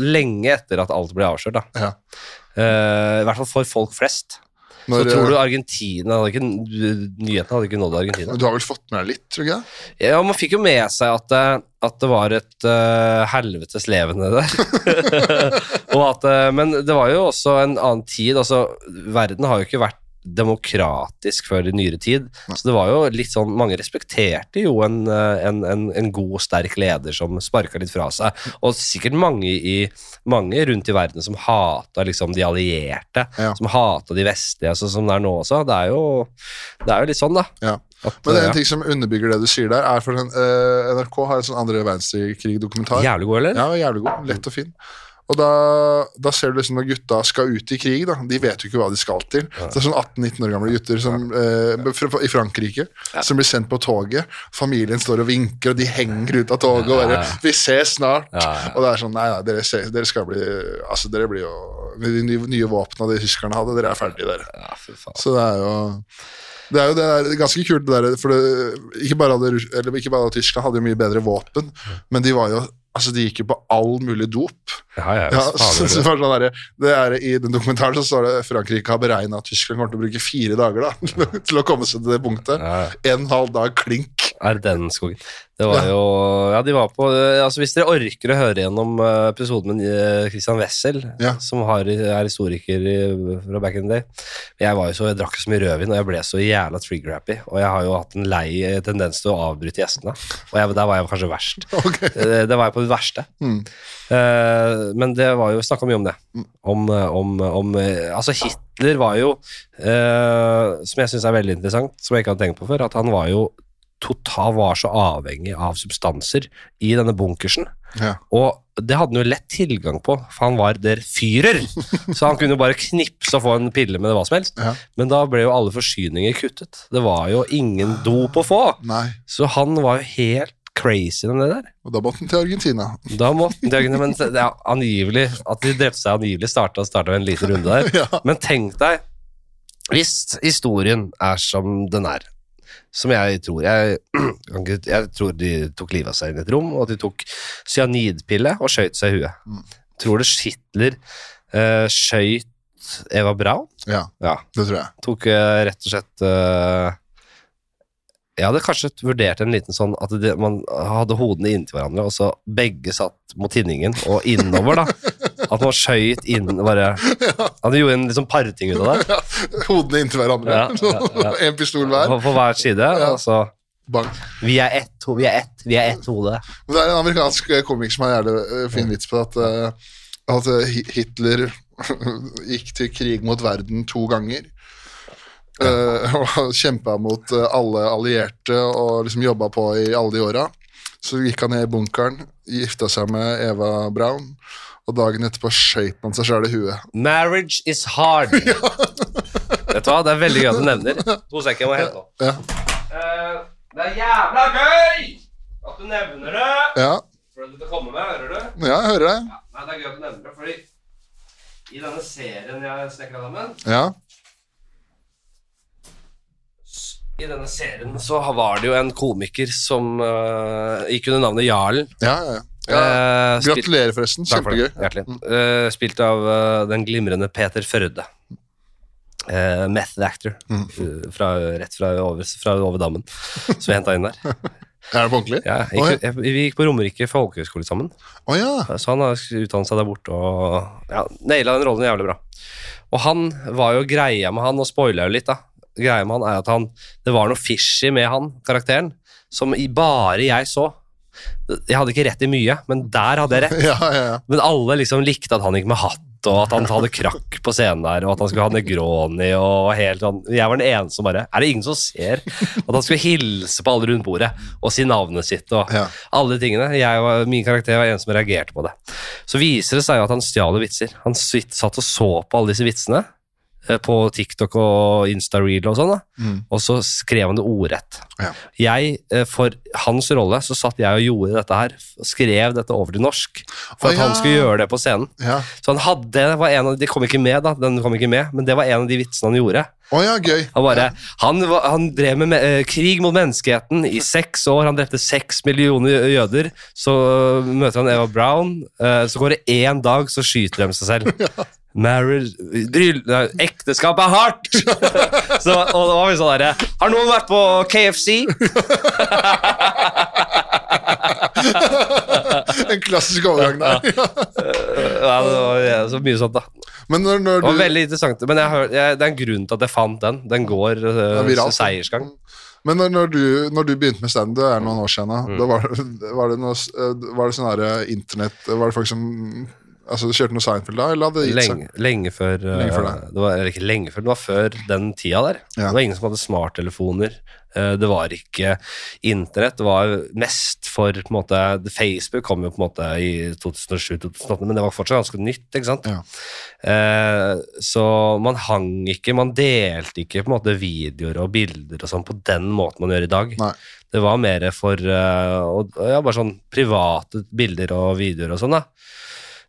Speaker 1: lenge etter at alt ble avslørt, da.
Speaker 2: Ja.
Speaker 1: I hvert fall for folk flest.
Speaker 2: Når,
Speaker 1: så tror
Speaker 2: eh,
Speaker 1: du Argentina hadde ikke, Nyhetene hadde ikke nådd Argentina.
Speaker 2: Du har vel fått med deg litt, tror jeg?
Speaker 1: Ja, Man fikk jo med seg at, det- at det var et uh, helvetes levende der. At, eh, men det var jo også en annen tid. altså Verden har jo ikke vært demokratisk før i nyere tid. Så det var jo litt sånn Mange respekterte jo en, eh, en, en, en god, sterk leder som sparka litt fra seg. Og sikkert mange, i, mange rundt i verden som hata liksom de allierte.
Speaker 2: Ja.
Speaker 1: Som hata de vestlige, sånn som det er nå også. Det er jo, det er jo litt sånn, da.
Speaker 2: Ja.
Speaker 1: At,
Speaker 2: Men det er
Speaker 1: eh,
Speaker 2: en ting som underbygger det du sier der, er for den, eh, NRK har en sånn andre verdenskrig-dokumentar.
Speaker 1: Jævlig god, eller?
Speaker 2: Ja, jævlig god. Lett og fin. Og da, da ser du liksom når gutta skal ut i krig, da. De vet jo ikke hva de skal til. Så det er sånn 18-19 år gamle gutter som, eh, fra- i Frankrike som blir sendt på toget. Familien står og vinker, og de henger ut av toget og bare 'Vi ses snart'.
Speaker 1: Ja, ja.
Speaker 2: Og det er sånn Nei, nei, dere, ses, dere skal bli Altså, dere blir jo Med de nye, nye våpnene de tyskerne hadde, dere er ferdige, dere.
Speaker 1: Ja.
Speaker 2: Så det er jo det er jo det er ganske kult, det der, for det, ikke, bare hadde, eller ikke bare hadde Tyskland hadde jo mye bedre våpen, men de var jo Altså, de gikk jo på all mulig dop.
Speaker 1: Ja, ja,
Speaker 2: Ja, så, så sånn der, det er, I den dokumentaren så står det Frankrike har beregna at Tyskland kommer til å bruke fire dager da, til å komme seg til det punktet.
Speaker 1: Ja.
Speaker 2: En halv dag klink.
Speaker 1: Ardenskogen. Det var
Speaker 2: Ja.
Speaker 1: jo Ja, de var på altså Hvis dere orker å høre gjennom eh, episoden med eh, Christian Wessel,
Speaker 2: Ja.
Speaker 1: som har, er historiker fra back in the day Jeg var jo så, jeg drakk så mye rødvin, og jeg ble så jævla trigger-happy. Og jeg har jo hatt en lei eh, tendens til å avbryte gjestene. Og jeg, der var jeg kanskje verst.
Speaker 2: Okay.
Speaker 1: Det, Det var jeg på det verste.
Speaker 2: Mm.
Speaker 1: Uh, men det var jo snakka mye om det. Om, eh, om, om eh, Altså, Hitler var jo, uh, som jeg syns er veldig interessant, som jeg ikke hadde tenkt på før, at han var jo total var så avhengig av substanser i denne bunkersen.
Speaker 2: Ja.
Speaker 1: Og det hadde han jo lett tilgang på, for han var der fyrer. Så han kunne jo bare knipse og få en pille med det hva som helst.
Speaker 2: Ja.
Speaker 1: Men da ble jo alle forsyninger kuttet. Det var jo ingen dop å få.
Speaker 2: Nei.
Speaker 1: Så han var jo helt crazy med det der.
Speaker 2: Og da måtte han til Argentina.
Speaker 1: Da måtte det, men det er angivelig At de drepte seg angivelig starta starta en liten runde der.
Speaker 2: Ja.
Speaker 1: Men tenk deg, hvis historien er som den er, som jeg tror Jeg, jeg tror de tok livet av seg inn i et rom, og at de tok cyanidpille og skøyt seg i huet.
Speaker 2: Mm.
Speaker 1: Tror det Hitler uh, skøyt Eva Braun?
Speaker 2: Ja,
Speaker 1: Ja.
Speaker 2: det tror jeg.
Speaker 1: Tok uh, rett og slett uh, Jeg hadde kanskje vurdert en liten sånn at det, man hadde hodene inntil hverandre, og så begge satt mot tinningen og innover, da. At man skøyt inn bare du gjorde en liksom parting ut av det.
Speaker 2: Hodene inntil hverandre. En pistol hver.
Speaker 1: På, hver side.
Speaker 2: Ja.
Speaker 1: Og så
Speaker 2: Bang.
Speaker 1: Vi er ett, vi er ett, vi er ett hode.
Speaker 2: Det er en amerikansk eh, komiker som har jævlig eh, fin vits på at, eh, at Hitler gikk til krig mot verden to ganger. Og kjempa mot alle allierte og liksom jobba på i alle de åra. Så gikk han ned i bunkeren, gifta seg med Eva Braun, og dagen etterpå skøyt han seg sjøl i huet.
Speaker 1: Marriage is hard. Vet du hva, det er veldig gøy at du nevner. To sekunder, jeg må hente opp.
Speaker 2: Ja.
Speaker 1: Uh, det er jævla gøy at du nevner det!
Speaker 2: Ja,
Speaker 1: For det kommer med, hører du?
Speaker 2: ja jeg hører deg.
Speaker 1: Ja, nei, det er gøy at du nevner det, fordi i denne serien jeg snekra sammen
Speaker 2: Ja.
Speaker 1: I denne serien så var det jo en komiker som uh, gikk under navnet Jarlen.
Speaker 2: Ja, ja, ja. Ja.
Speaker 1: Eh,
Speaker 2: Gratulerer, forresten. Kjempegøy.
Speaker 1: Eh, spilt av uh, den glimrende Peter Førde. Uh, method actor.
Speaker 2: Mm.
Speaker 1: Fra, rett fra over, fra over dammen. Så vi henta inn der.
Speaker 2: Er det på ordentlig?
Speaker 1: Ja, jeg, jeg, vi gikk på Romerike folkehøgskole sammen.
Speaker 2: Oh, ja.
Speaker 1: Så han har utdannet seg der borte og ja, naila den rollen jævlig bra. Og han var jo greia med han, og spoila jo litt, da. Greia med han er at han Det var noe fishy med han, karakteren, som bare jeg så. Jeg hadde ikke rett i mye, men der hadde jeg rett.
Speaker 2: Ja, ja, ja.
Speaker 1: Men alle liksom likte at han gikk med hatt, og at han hadde krakk på scenen der, og at han skulle ha Negroni og helt sånn. Jeg var den eneste som bare Er det ingen som ser at han skulle hilse på alle rundt bordet og si navnet sitt og alle de tingene? Var, min karakter var en som reagerte på det. Så viser det seg jo at han stjal vitser. Han satt og så på alle disse vitsene på TikTok og Insta-reel og sånn, da.
Speaker 2: Mm.
Speaker 1: Og så skrev han det ordrett.
Speaker 2: Ja.
Speaker 1: Jeg, eh, for hans rolle, så satt jeg og gjorde dette her, skrev dette over til norsk, for
Speaker 2: oh,
Speaker 1: at han skulle gjøre det på scenen.
Speaker 2: ja.
Speaker 1: Så han hadde, det var en av, de kom ikke med da, den kom ikke med, men det var en av de vitsene han gjorde.
Speaker 2: Å ja, gøy.
Speaker 1: Han, bare, han, han drev med eh, krig mot menneskeheten i seks år, han drepte seks millioner jøder. Så øh, møter han Eva Brown, eh, så går det én dag, så skyter de seg selv. Marriage, bryll, ekteskap er hardt! så, og det var vi sånn derre Har noen vært på KFC?
Speaker 2: En klassisk overgang der.
Speaker 1: ja, det var ja, så mye sånt, da.
Speaker 2: Men når, når
Speaker 1: Det var
Speaker 2: du
Speaker 1: veldig interessant. Men jeg, jeg, det er en grunn til at jeg fant den. Den går
Speaker 2: uh,
Speaker 1: seiersgang.
Speaker 2: Men når, når, du, når du begynte med stand, det er noen år siden,
Speaker 1: Mm.
Speaker 2: da var, var det noe eh, Var det sånn herre internett Var det folk som Altså, du kjørte noe Seinfeld da, eller hadde det gitt seg?
Speaker 1: Lenge, lenge før
Speaker 2: Lenge før det.
Speaker 1: det var, Eller ikke lenge før, det var før den tida der.
Speaker 2: Ja.
Speaker 1: Det var ingen som hadde smarttelefoner. Eh, Det var ikke internett. Det var mest for på en måte, Facebook kom jo på en måte i 2007-2008, men det var fortsatt ganske nytt. ikke sant?
Speaker 2: Ja.
Speaker 1: Eh, så man hang ikke, man delte ikke på en måte videoer og bilder og sånn på den måten man gjør i dag.
Speaker 2: Nei.
Speaker 1: Det var mer for uh, og- ja, bare sånn private bilder og videoer og sånn. da.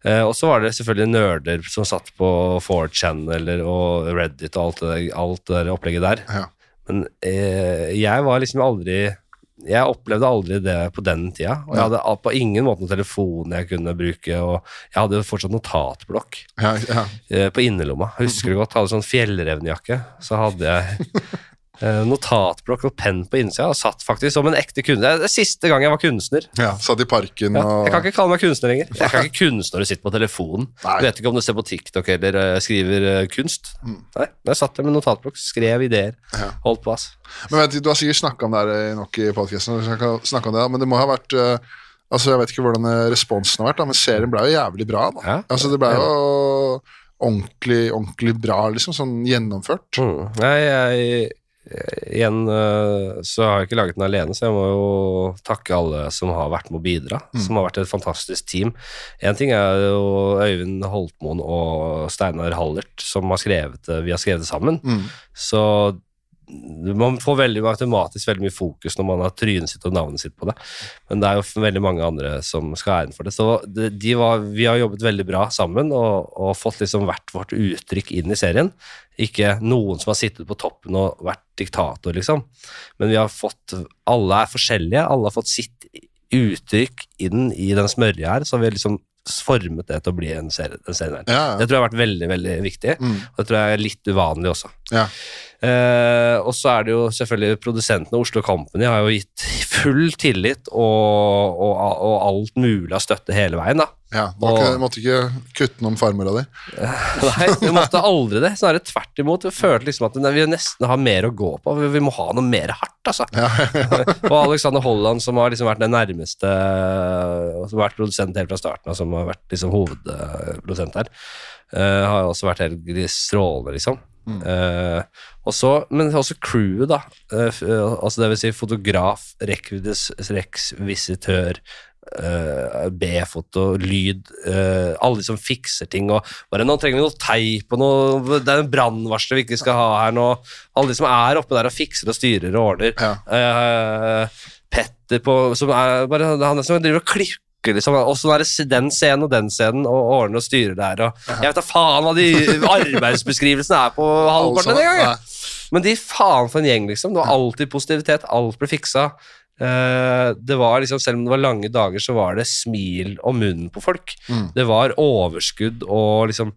Speaker 1: Eh, og så var det selvfølgelig nerder som satt på 4chan eller, og Reddit og alt det, alt det der opplegget der.
Speaker 2: Ja.
Speaker 1: Men eh, jeg var liksom aldri Jeg opplevde aldri det på den tida. Og jeg hadde på ingen måte noen telefon jeg kunne bruke, og jeg hadde jo fortsatt notatblokk
Speaker 2: Ja, ja.
Speaker 1: eh, på innerlomma. Husker du godt. Jeg hadde sånn fjellrevnejakke. Så hadde jeg notatblokk og penn på innsida, og satt faktisk som en ekte kunstner. Det er siste gang jeg var kunstner.
Speaker 2: ja. Satt i parken
Speaker 1: Ja, jeg kan ikke kalle meg kunstner lenger. Jeg kan ikke kunstner og sitter på telefonen.
Speaker 2: Nei.
Speaker 1: Du vet ikke om du ser på TikTok eller eh, skriver eh, kunst.
Speaker 2: Mm.
Speaker 1: Nei, jeg satt der med notatblokk, skrev ideer,
Speaker 2: Ja.
Speaker 1: holdt på, ass.
Speaker 2: Men vet du, har sikkert snakka om det her eh, nok i podkasten, men det må ha vært eh, Altså, Jeg vet ikke hvordan eh, responsen har vært, da, men serien ble jo jævlig bra. da.
Speaker 1: Ja.
Speaker 2: Altså, Det ble jo ordentlig, ordentlig bra, liksom. Sånn gjennomført.
Speaker 1: Mm. Nei, jeg, igjen øh, så har jeg ikke laget den alene, så jeg må jo takke alle som har vært med å bidra, som har vært et fantastisk team. En ting er jo Øyvind Holtmoen og Steinar Hallert som har skrevet det, vi har skrevet det sammen.
Speaker 2: Mm.
Speaker 1: Så man får veldig automatisk veldig mye fokus når man har trynet sitt og navnet sitt på det. Men det er jo veldig mange andre som skal ha æren for det. Så de var, vi har jobbet veldig bra sammen og, og fått liksom hvert vårt uttrykk inn i serien. Ikke noen som har sittet på toppen og vært diktator, liksom. Men vi har fått Alle er forskjellige. Alle har fått sitt uttrykk inn i den smørja her, så vi har liksom formet det til å bli en serie. En serie Ja,
Speaker 2: Ja,
Speaker 1: Det tror jeg har vært veldig, veldig viktig.
Speaker 2: Mm.
Speaker 1: Og det tror jeg er litt uvanlig også.
Speaker 2: ja.
Speaker 1: Eh, og så er det jo selvfølgelig produsentene, Oslo Company, har jo gitt full tillit og, og, og alt mulig av støtte hele veien, da.
Speaker 2: ja. Må
Speaker 1: Og-
Speaker 2: ikke, måtte ikke kutte noen farmora di.
Speaker 1: Nei, vi måtte aldri det. Snarere tvert imot. Vi følte liksom at vi nesten har mer å gå på. Vi, vi må ha noe mer hardt, altså.
Speaker 2: Ja,
Speaker 1: og Alexander Holland, som har liksom vært den nærmeste Som har vært produsent helt fra starten av, som har vært liksom hovedprodusent her, uh, har også vært helt strålende, liksom. Eh, og så, men også crewet, da. Uh, eh, altså det vil si fotograf, rekvisitør, eh, B-foto, lyd, eh, alle de som fikser ting og bare 'Nå trenger vi noe teip og noe Det er en brannvarsler vi ikke skal ha her nå.' Alle de som er oppe der og fikser og styrer og ordner.
Speaker 2: ja.
Speaker 1: Eh, Petter på, som er bare han som driver og klikker liksom, og så er det den scenen og den scenen og ordner og styrer der og Jeg vet da faen hva de arbeidsbeskrivelsene er på halvparten en gang. Men de faen for en gjeng, liksom. Det var alltid positivitet. Alt ble fiksa. Eh, det var liksom, Selv om det var lange dager, så var det smil og munnen på folk.
Speaker 2: Mm.
Speaker 1: Det var overskudd og liksom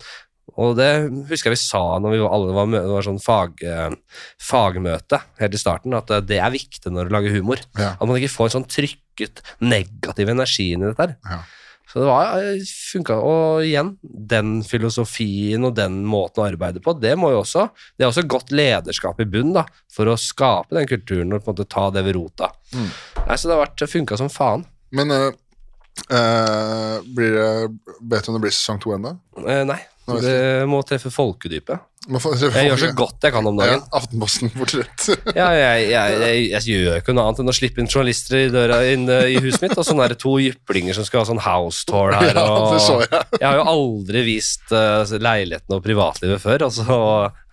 Speaker 1: Og det husker jeg vi sa når vi alle var, det var sånn fag, fagmøte helt i starten, at eh, det er viktig når du lager humor.
Speaker 2: Ja.
Speaker 1: At man ikke får en sånn trykket negativ energi inn i dette her.
Speaker 2: Ja.
Speaker 1: Så det var, eh, funka, og igjen, den filosofien og den måten å arbeide på, det må jo også, det er også godt lederskap i bunn da, for å skape den kulturen og på en måte ta det ved rota.
Speaker 2: Mm.
Speaker 1: Nei, så det har funka som faen.
Speaker 2: Men uh, uh, blir det, vet du om det blir sesong to ennå?
Speaker 1: Uh, nei, det må treffe folkedypet. Jeg gjør så godt jeg kan om
Speaker 2: Ja,
Speaker 1: dagen.
Speaker 2: Aftenposten-portrett.
Speaker 1: Ja, jeg, jeg, jeg, jeg gjør ikke noe annet enn å slippe inn journalister i døra inn i huset mitt, og sånne der to jyplinger som skal ha sånn house tour her.
Speaker 2: ja, det så
Speaker 1: Og,
Speaker 2: jeg.
Speaker 1: jeg har jo aldri vist uh, leiligheten og privatlivet før, og så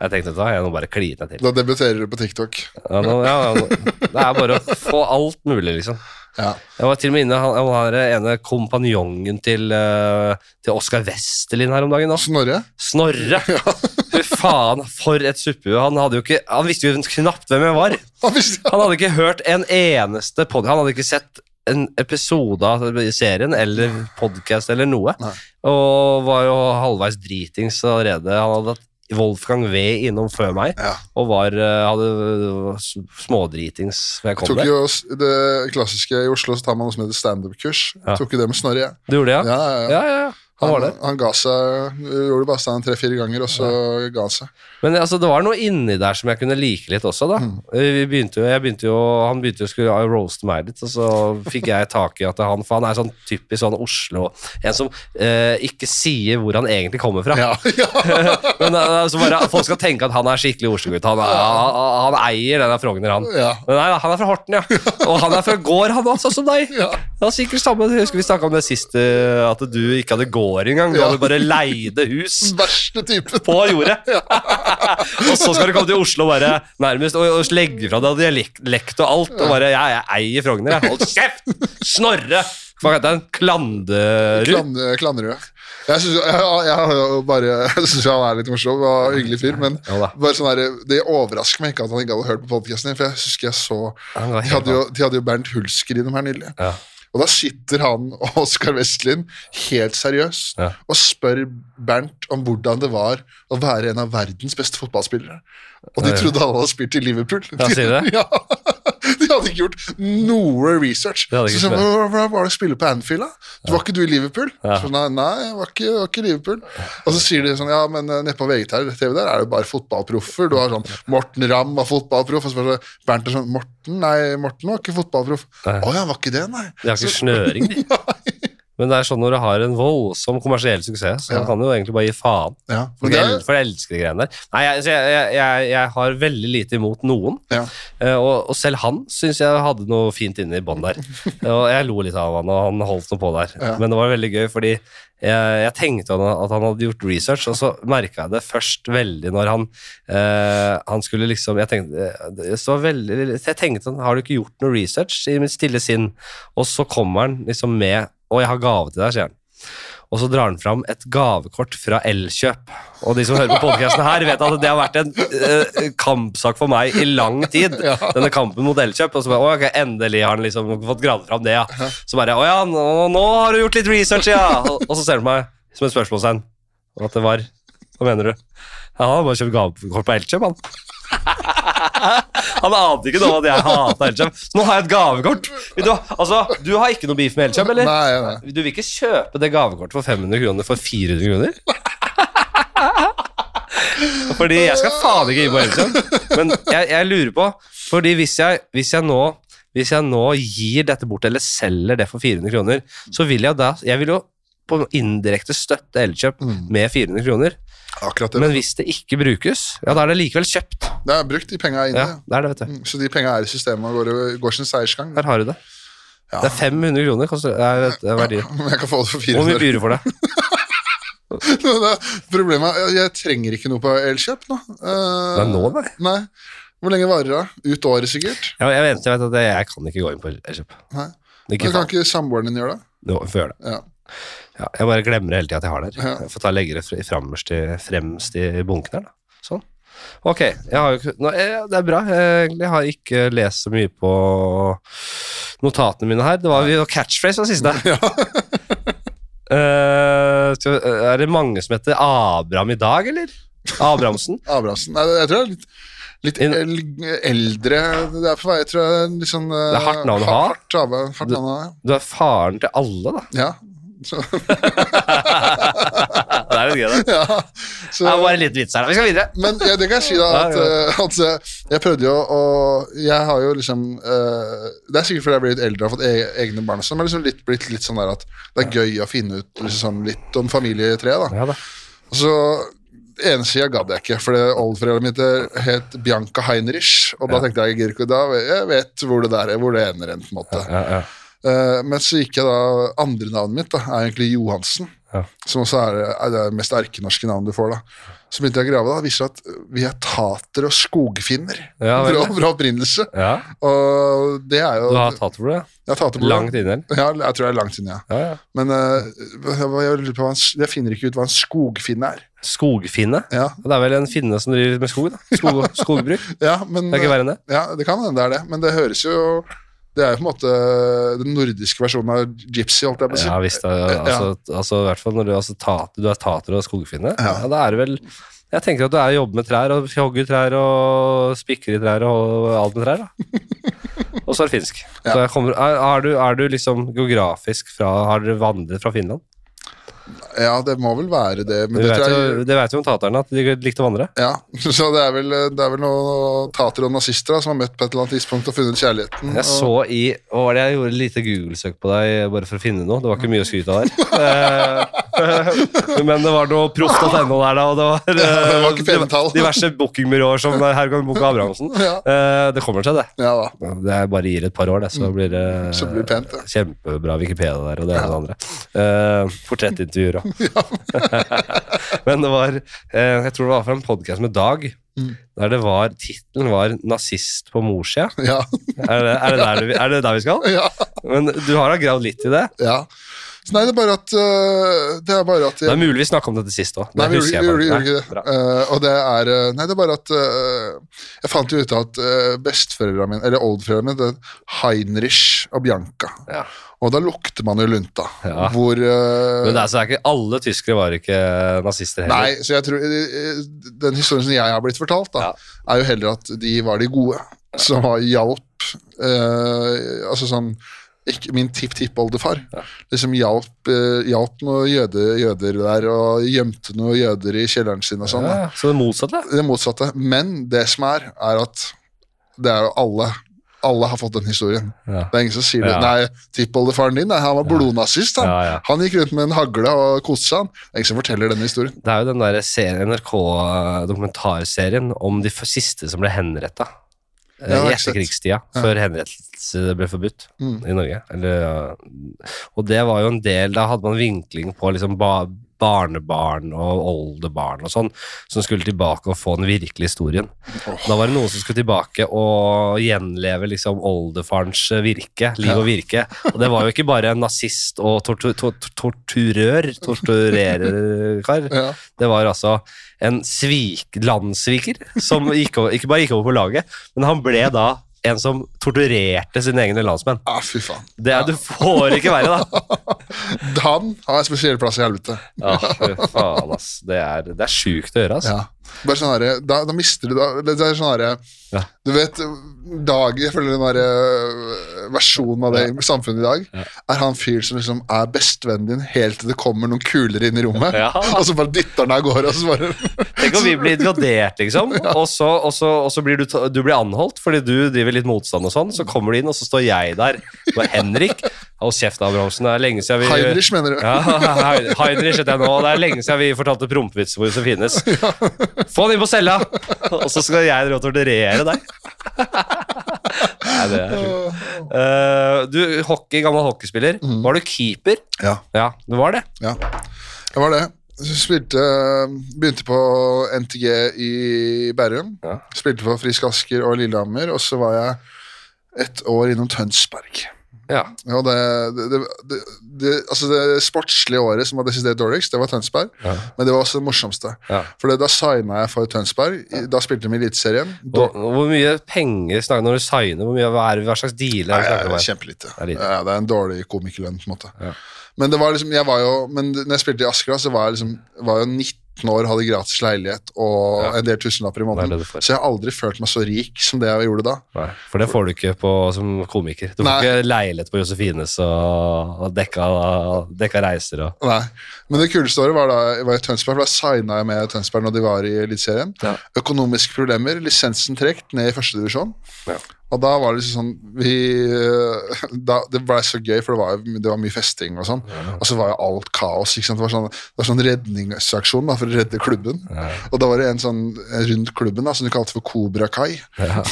Speaker 1: jeg tenkte da jeg nå bare kline meg til.
Speaker 2: Da debuterer du på TikTok.
Speaker 1: Ja, nå, ja, ja, nå- det er bare å få alt mulig, liksom.
Speaker 2: Ja.
Speaker 1: Jeg var til og med inne, han, han har ene kompanjongen til, uh, til Oskar Westerlin her om dagen. Også.
Speaker 2: Snorre?
Speaker 1: Snorre! Fy faen, for et suppehue. Han, han visste jo knapt hvem jeg var.
Speaker 2: Han
Speaker 1: hadde ikke hørt en eneste pod... Han hadde ikke sett en episode av serien eller podcast eller noe.
Speaker 2: Nei.
Speaker 1: Og var jo halvveis dritings allerede. Han hadde hatt Wolfgang V innom før meg,
Speaker 2: Ja.
Speaker 1: og var, eh, hadde smådritings før jeg kom
Speaker 2: Tok
Speaker 1: der.
Speaker 2: jo det klassiske I Oslo så tar man noe som heter standup-kurs.
Speaker 1: Ja.
Speaker 2: Tok jo det med Snorre.
Speaker 1: Du gjorde det? Ja,
Speaker 2: ja, ja. Ja,
Speaker 1: ja, ja. Han var det?
Speaker 2: Han ga seg Gjorde bare stand tre-fire ganger, og så ga han seg.
Speaker 1: Men altså, det var noe inni der som jeg kunne like litt også, da.
Speaker 2: Mm.
Speaker 1: Vi begynte jo, jeg begynte jo, Han begynte jo å skulle roaste meg litt, og så fikk jeg tak i at han For han er sånn typisk sånn Oslo En som eh, ikke sier hvor han egentlig kommer fra.
Speaker 2: Ja, ja.
Speaker 1: Men altså, bare Folk skal tenke at han er skikkelig Oslo-gutt. Han, han, han eier denne Frogner, han.
Speaker 2: ja.
Speaker 1: Men nei, han er fra Horten, ja. Og han er fra gård, han òg, sånn som deg.
Speaker 2: Ja.
Speaker 1: Det var sikkert samme, husker Vi snakka om det sist, eh, at du ikke hadde gård engang. Du
Speaker 2: Ja.
Speaker 1: hadde bare leide hus
Speaker 2: Verste typen.
Speaker 1: på jordet. og så skal du komme til Oslo bare nærmest og, og legge fra deg dialekt og alt. Og bare ja, 'Jeg eier Frogner, jeg'. Hold kjeft! Snorre! Hva heter han? Klanderud?
Speaker 2: Klan, Klannerud. Jeg syns han er litt morsom og hyggelig fyr, men sånn der, det overrasker meg ikke at han ikke hadde hørt på podkasten din, for jeg husker jeg så De hadde jo, de hadde jo Bernt Hulsker innom her nylig.
Speaker 1: Ja.
Speaker 2: Og da sitter han og Oskar Westlin helt seriøst
Speaker 1: Ja.
Speaker 2: og spør Bernt om hvordan det var å være en av verdens beste fotballspillere. Og de trodde alle hadde spilt i Liverpool.
Speaker 1: Ja, sier det?
Speaker 2: Ja. De hadde ikke gjort noe research. Så sånn, hvordan var det å spille på Anfield, da? Du Var ikke du i Liverpool?
Speaker 1: Ja.
Speaker 2: Så, nei, nei, jeg var ikke, var ikke Liverpool. Og så sier de sånn, ja, men eh, nede på VGTV der er det bare fotballproffer. Du har sånn Morten Ramm var fotballproff, og så bare Bernt er sånn Morten, nei, Morten var ikke fotballproff. Å ja, var ikke det, nei.
Speaker 1: De har ikke snøring, de. Men det er sånn når du har en voldsom kommersiell suksess, så
Speaker 2: Ja.
Speaker 1: kan du jo egentlig bare gi faen.
Speaker 2: Ja,
Speaker 1: For
Speaker 2: det
Speaker 1: jeg, for jeg elsker de greiene der. Nei, jeg, jeg, jeg, jeg, har veldig lite imot noen.
Speaker 2: ja.
Speaker 1: Eh, og, og selv han syns jeg hadde noe fint inne i bånn der. og jeg lo litt av han, og han holdt noe på der. Men det var veldig gøy, fordi jeg, jeg tenkte at han hadde gjort research, og så merka jeg det først veldig når han eh, Han skulle liksom Jeg tenkte, det veldig, jeg tenkte Har du ikke gjort noe research i mitt stille sinn? Og så kommer han liksom med Og jeg har gave til deg, sier han. Og så drar han fram et gavekort fra Elkjøp. Og de som hører på podkasten her, vet at det har vært en uh, kampsak for meg i lang tid. Denne kampen mot Elkjøp. Og så bare, okay, endelig har han liksom fått gravd fram det, ja. Så bare Å ja, nå, nå har du gjort litt research, ja! Og, og så ser han på meg som et spørsmålstegn. Og At det var Hva mener du? Ja, han har bare kjøpt gavekort på Elkjøp, han. Han ante ikke noe at jeg hata Elkjøp. Så nå har jeg et gavekort! Du, altså, du har ikke noe beef med Elkjøp, eller?
Speaker 2: Nei, nei.
Speaker 1: Du vil ikke kjøpe det gavekortet for 500 kroner for 400 kroner? Fordi jeg skal faen ikke gi på Elkjøp. Men jeg, jeg lurer på Fordi hvis jeg, hvis jeg nå hvis jeg nå gir dette bort, eller selger det for 400 kroner, så vil jeg da Jeg vil jo på indirekte støtte Elkjøp
Speaker 2: Mm.
Speaker 1: med 400 kroner.
Speaker 2: Akkurat det.
Speaker 1: Men hvis det ikke brukes, ja, da er det likevel kjøpt.
Speaker 2: Det er brukt, de penga er inne.
Speaker 1: Ja, det er det, vet du.
Speaker 2: Mm, Så de penga er i systemet og går, går sin seiersgang.
Speaker 1: Her har du det.
Speaker 2: Ja.
Speaker 1: Det er 500 kroner koster er, det er verdien.
Speaker 2: Men jeg kan få det for
Speaker 1: Hvor mye byr du for det?
Speaker 2: Det er Problemet er jeg trenger ikke noe på Elkjøp nå. Eh,
Speaker 1: Det er nå, nei.
Speaker 2: Nei. Hvor lenge varer det? Ut året, sikkert?
Speaker 1: Ja, jeg, vet, jeg vet at jeg, jeg kan ikke gå inn på Elkjøp.
Speaker 2: Nei.
Speaker 1: Ikke
Speaker 2: Men kan
Speaker 1: faen.
Speaker 2: ikke samboeren din gjøre det?
Speaker 1: Jo, får gjøre det.
Speaker 2: Ja.
Speaker 1: Ja, jeg bare glemmer hele tida at jeg har det. her. Jeg får ta og legge det fremst i, fremst i bunken her, da. Sånn. Ok, jo nå, jeg, Det er bra. Jeg jeg har ikke lest så mye på notatene mine her. Det var jo catchphrase var siste. Ja. uh, er det mange som heter Abraham i dag, eller? Abrahamsen?
Speaker 2: Abrahamsen. Nei, jeg tror det er litt, litt eldre er vei, jeg tror jeg, litt sånn eh,
Speaker 1: Det er hardt navn å ha.
Speaker 2: Hardt, hardt, hardt navn
Speaker 1: Du er faren til alle, da.
Speaker 2: ja. Så,
Speaker 1: det er jo gøy, da.
Speaker 2: ja. Så,
Speaker 1: Det er bare litt vits her. da. Vi skal videre.
Speaker 2: Men ja, det kan jeg si, da. At,
Speaker 1: Ja,
Speaker 2: eh, at eh, jeg prøvde jo å Jeg har jo liksom uh, Det er sikkert fordi jeg blir litt eldre og har fått e egne barn, sånn, men liksom litt, blitt litt sånn der at det er gøy å finne ut liksom, sånn, litt om familietreet. da
Speaker 1: Ja, da.
Speaker 2: Og så ene sida gadd jeg ikke, for oldforeldrene mine het Bianca Heinrich. Og da tenkte jeg jeg ikke da, jeg vet hvor det der er, hvor det ender hen. på en måte
Speaker 1: Ja, ja.
Speaker 2: Eh, Men så gikk jeg da Andre navnet mitt da, er egentlig Johansen.
Speaker 1: Ja.
Speaker 2: Som også er, er det mest erkenorske navnet du får. da Så begynte jeg å grave, da viser at vi er tater og skogfinner
Speaker 1: Ja,
Speaker 2: fra, fra opprinnelse.
Speaker 1: ja.
Speaker 2: Og det er jo
Speaker 1: Du har tater for det?
Speaker 2: Har tater på det.
Speaker 1: Langt inne.
Speaker 2: Ja, jeg tror det er langt inne. ja.
Speaker 1: Ja, ja.
Speaker 2: Men uh, jeg, på jeg finner ikke ut hva en skogfinne er.
Speaker 1: Skogfinne?
Speaker 2: Ja,
Speaker 1: Det er vel en finne som driver med skog, da. Skog, skogbruk.
Speaker 2: ja men
Speaker 1: Det er ikke verre enn det.
Speaker 2: Ja, det kan hende det er det, men det høres jo Det er jo på en måte den nordiske versjonen av gypsy, holdt jeg på å si.
Speaker 1: Ja visst. Altså, altså, i hvert fall når du, altså, tater, du er tater og skogfinne. Ja.
Speaker 2: Ja.
Speaker 1: da er det vel Jeg tenker at du er jobber med trær og hogger trær og i trær og alt med trær. da. og så er det finsk.
Speaker 2: Ja.
Speaker 1: Så kommer, er, er, du, er du liksom geografisk fra Har dere vandret fra Finland?
Speaker 2: Ja, det må vel være det, men
Speaker 1: det,
Speaker 2: det
Speaker 1: vet
Speaker 2: jeg...
Speaker 1: jo, det vet jo om taterne, at de likte å vandre.
Speaker 2: Ja, så det er vel, det er vel noen tater og nazister da, som har møtt på et eller annet tidspunkt og funnet kjærligheten.
Speaker 1: Jeg
Speaker 2: og-
Speaker 1: så i det jeg gjorde et lite Google-søk på deg bare for å finne noe? Det var ikke mye å skryte av der. Eh, Men det var noe proft.no der, da, og det var,
Speaker 2: Ja, det var ikke
Speaker 1: eh,
Speaker 2: pene tall.
Speaker 1: diverse bookingbyråer som her kan Abrahamsen.
Speaker 2: Ja.
Speaker 1: Eh, Det kommer seg, det.
Speaker 2: Ja da,
Speaker 1: Det bare gir et par år, det, så blir det,
Speaker 2: Mm. så blir det pent, ja.
Speaker 1: kjempebra Wikipedia der og det ene og det andre. Eh, portrettintervjuer òg. Men det var eh, Jeg tror det var fra en podkast med Dag,
Speaker 2: Mm.
Speaker 1: der det var tittelen var 'Nazist på morssida'.
Speaker 2: Ja,
Speaker 1: Er det, er, det der er det der vi skal?
Speaker 2: ja,
Speaker 1: Men du har da gravd litt i det?
Speaker 2: ja. Så nei, det er bare at øh, Det er bare at
Speaker 1: Det er mulig vi snakka om dette sist òg.
Speaker 2: Nei, vi gjorde, ikke det. Eh, og det er eh, Nei, det er bare at uh, Jeg fant jo ut at uh, besteforeldrene mine, eller oldforeldrene mine, det Heinrich og Bianca.
Speaker 1: Ja.
Speaker 2: Og da lukter man jo lunta.
Speaker 1: Ja.
Speaker 2: Hvor eh,
Speaker 1: Men det er, så er ikke, alle tyskere var ikke nazister heller.
Speaker 2: Nei, så jeg tror eh, Den historien som jeg har blitt fortalt, da,
Speaker 1: Ja.
Speaker 2: er jo heller at de var de gode. Som har hjalp eh, Altså sånn ikke, Min tipp-tippoldefar
Speaker 1: Ja.
Speaker 2: liksom hjalp, eh, hjalp noen jøde, jøder der og gjemte noen jøder i kjelleren sin og sånn.
Speaker 1: Ja, så det motsatte?
Speaker 2: Det motsatte. Men det som er, er at det er jo alle alle har fått den historien.
Speaker 1: Ja.
Speaker 2: Det er ingen som sier det.
Speaker 1: Ja.
Speaker 2: Nei, tippoldefaren din nei, han var blodnazist. Han.
Speaker 1: Ja,
Speaker 2: han gikk rundt med en hagle og koste seg. Det er ingen som forteller denne historien.
Speaker 1: Det er jo den der serien, NRK-dokumentarserien om de siste som ble henretta.
Speaker 2: Ja,
Speaker 1: I etterkrigstida,
Speaker 2: Ja.
Speaker 1: før henrettelse ble forbudt
Speaker 2: Mm.
Speaker 1: i Norge. Eller, og det var jo en del Da hadde man vinkling på liksom ba barnebarn og oldebarn og sånn, som skulle tilbake og få den virkelige historien. Da var det noen som skulle tilbake og gjenleve liksom oldefarens virke, liv
Speaker 2: Ja.
Speaker 1: og virke. Og det var jo ikke bare en nazist og tortur, tor torturør, torturererkar.
Speaker 2: Ja.
Speaker 1: Det var altså en svik, landssviker som gikk over, ikke bare gikk over på laget, men han ble da en som torturerte sine egne landsmenn.
Speaker 2: Ah, fy faen.
Speaker 1: Det er, Du får ikke verre, da!
Speaker 2: Han har en spesiell plass i helvete.
Speaker 1: Ja, fy faen, ass. Det er, det er sjukt å gjøre, ass.
Speaker 2: Ja. Bare sånn herre da, da mister du da, Det er sånn herre
Speaker 1: Ja.
Speaker 2: Du vet, Dag Jeg føler den derre øh, versjonen av det i samfunnet i dag
Speaker 1: Ja.
Speaker 2: er han fyr som liksom er bestevennen din helt til det kommer noen kuler inn i rommet,
Speaker 1: Ja.
Speaker 2: og så bare dytter han av gårde, og så bare
Speaker 1: Tenk om vi blir invadert, liksom, og så, og så, og så blir du, du blir anholdt fordi du driver litt motstand og sånn. Så kommer du inn, og så står jeg der. med Henrik Hold kjeft, Abrahamsen. Det er lenge siden vi
Speaker 2: Heidrich, mener du?
Speaker 1: Ja, Heidrich heter jeg nå. Det er lenge siden vi fortalte prompevitser hvor som finnes. Få den inn på cella! Og så skal jeg dra og torturere deg. Nei, det er sjukt. Eh, du, hockey, gammel hockeyspiller. Var du keeper?
Speaker 2: Ja.
Speaker 1: Ja, du var det.
Speaker 2: Ja, det var det. Så Spilte, begynte på NTG i Bærum.
Speaker 1: Ja.
Speaker 2: Spilte for Frisk Asker og Lillehammer, og så var jeg et år innom Tønsberg.
Speaker 1: Ja.
Speaker 2: Ja, det, det, det, det, altså det sportslige året som var desidert dårligst, det var Tønsberg.
Speaker 1: Ja.
Speaker 2: Men det var også det morsomste.
Speaker 1: Ja.
Speaker 2: For da signa jeg for Tønsberg. I- Da spilte vi Eliteserien.
Speaker 1: Hvor, hvor mye penger snakker du når du signer? Hvor mye, hva, er, hva slags deal er det om?
Speaker 2: Kjempelite.
Speaker 1: Det er.
Speaker 2: Ja, det er en dårlig komikerlønn, på en måte.
Speaker 1: Ja.
Speaker 2: Men det var liksom, jeg var jo, men når jeg spilte i Asker, så var jeg liksom, var jo 19 år, hadde gratis leilighet og
Speaker 1: Ja.
Speaker 2: en del tusenlapper i måneden.
Speaker 1: det det.
Speaker 2: Så jeg har aldri følt meg så rik som det jeg gjorde da.
Speaker 1: Nei, for det får du ikke på, som komiker. Du får
Speaker 2: Nei.
Speaker 1: ikke leilighet på Josefines og, og dekka, dekka reiser og
Speaker 2: Nei. Men det kuleste året var da jeg var i Tønsberg, for da signa jeg med Tønsberg når de var i Eliteserien.
Speaker 1: Ja.
Speaker 2: Økonomiske problemer, lisensen trukket ned i førstedivisjon.
Speaker 1: Ja.
Speaker 2: Og da var det liksom sånn vi, øh, da, Det blei så gøy, for det var, det var mye festing og sånn. Og så var jo alt kaos. Det var sånn, det var sånn redningsaksjon da, for å redde klubben.
Speaker 1: Ja.
Speaker 2: Og da var det en sånn rundt klubben da, som de kalte for Kobra Kai.
Speaker 1: Ja.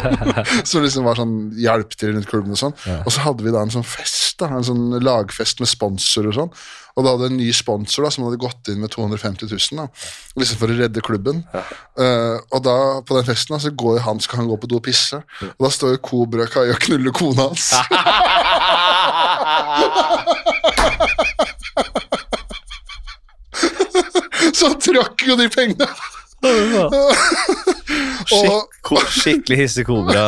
Speaker 2: som liksom var sånn hjelp til rundt klubben og sånn.
Speaker 1: Ja.
Speaker 2: Og så hadde vi da en sånn fest, da, en sånn lagfest med sponsor og sånn. Og da hadde en ny sponsor da, som hadde gått inn med 250 000 da, liksom for å redde klubben. Eh, og da på den festen da, så går han, skal han gå på do og pisse, og da står jo Kobra Kai og knuller kona hans. så han trakk jo de pengene.
Speaker 1: Skikk, ko- skikkelig hissig kobra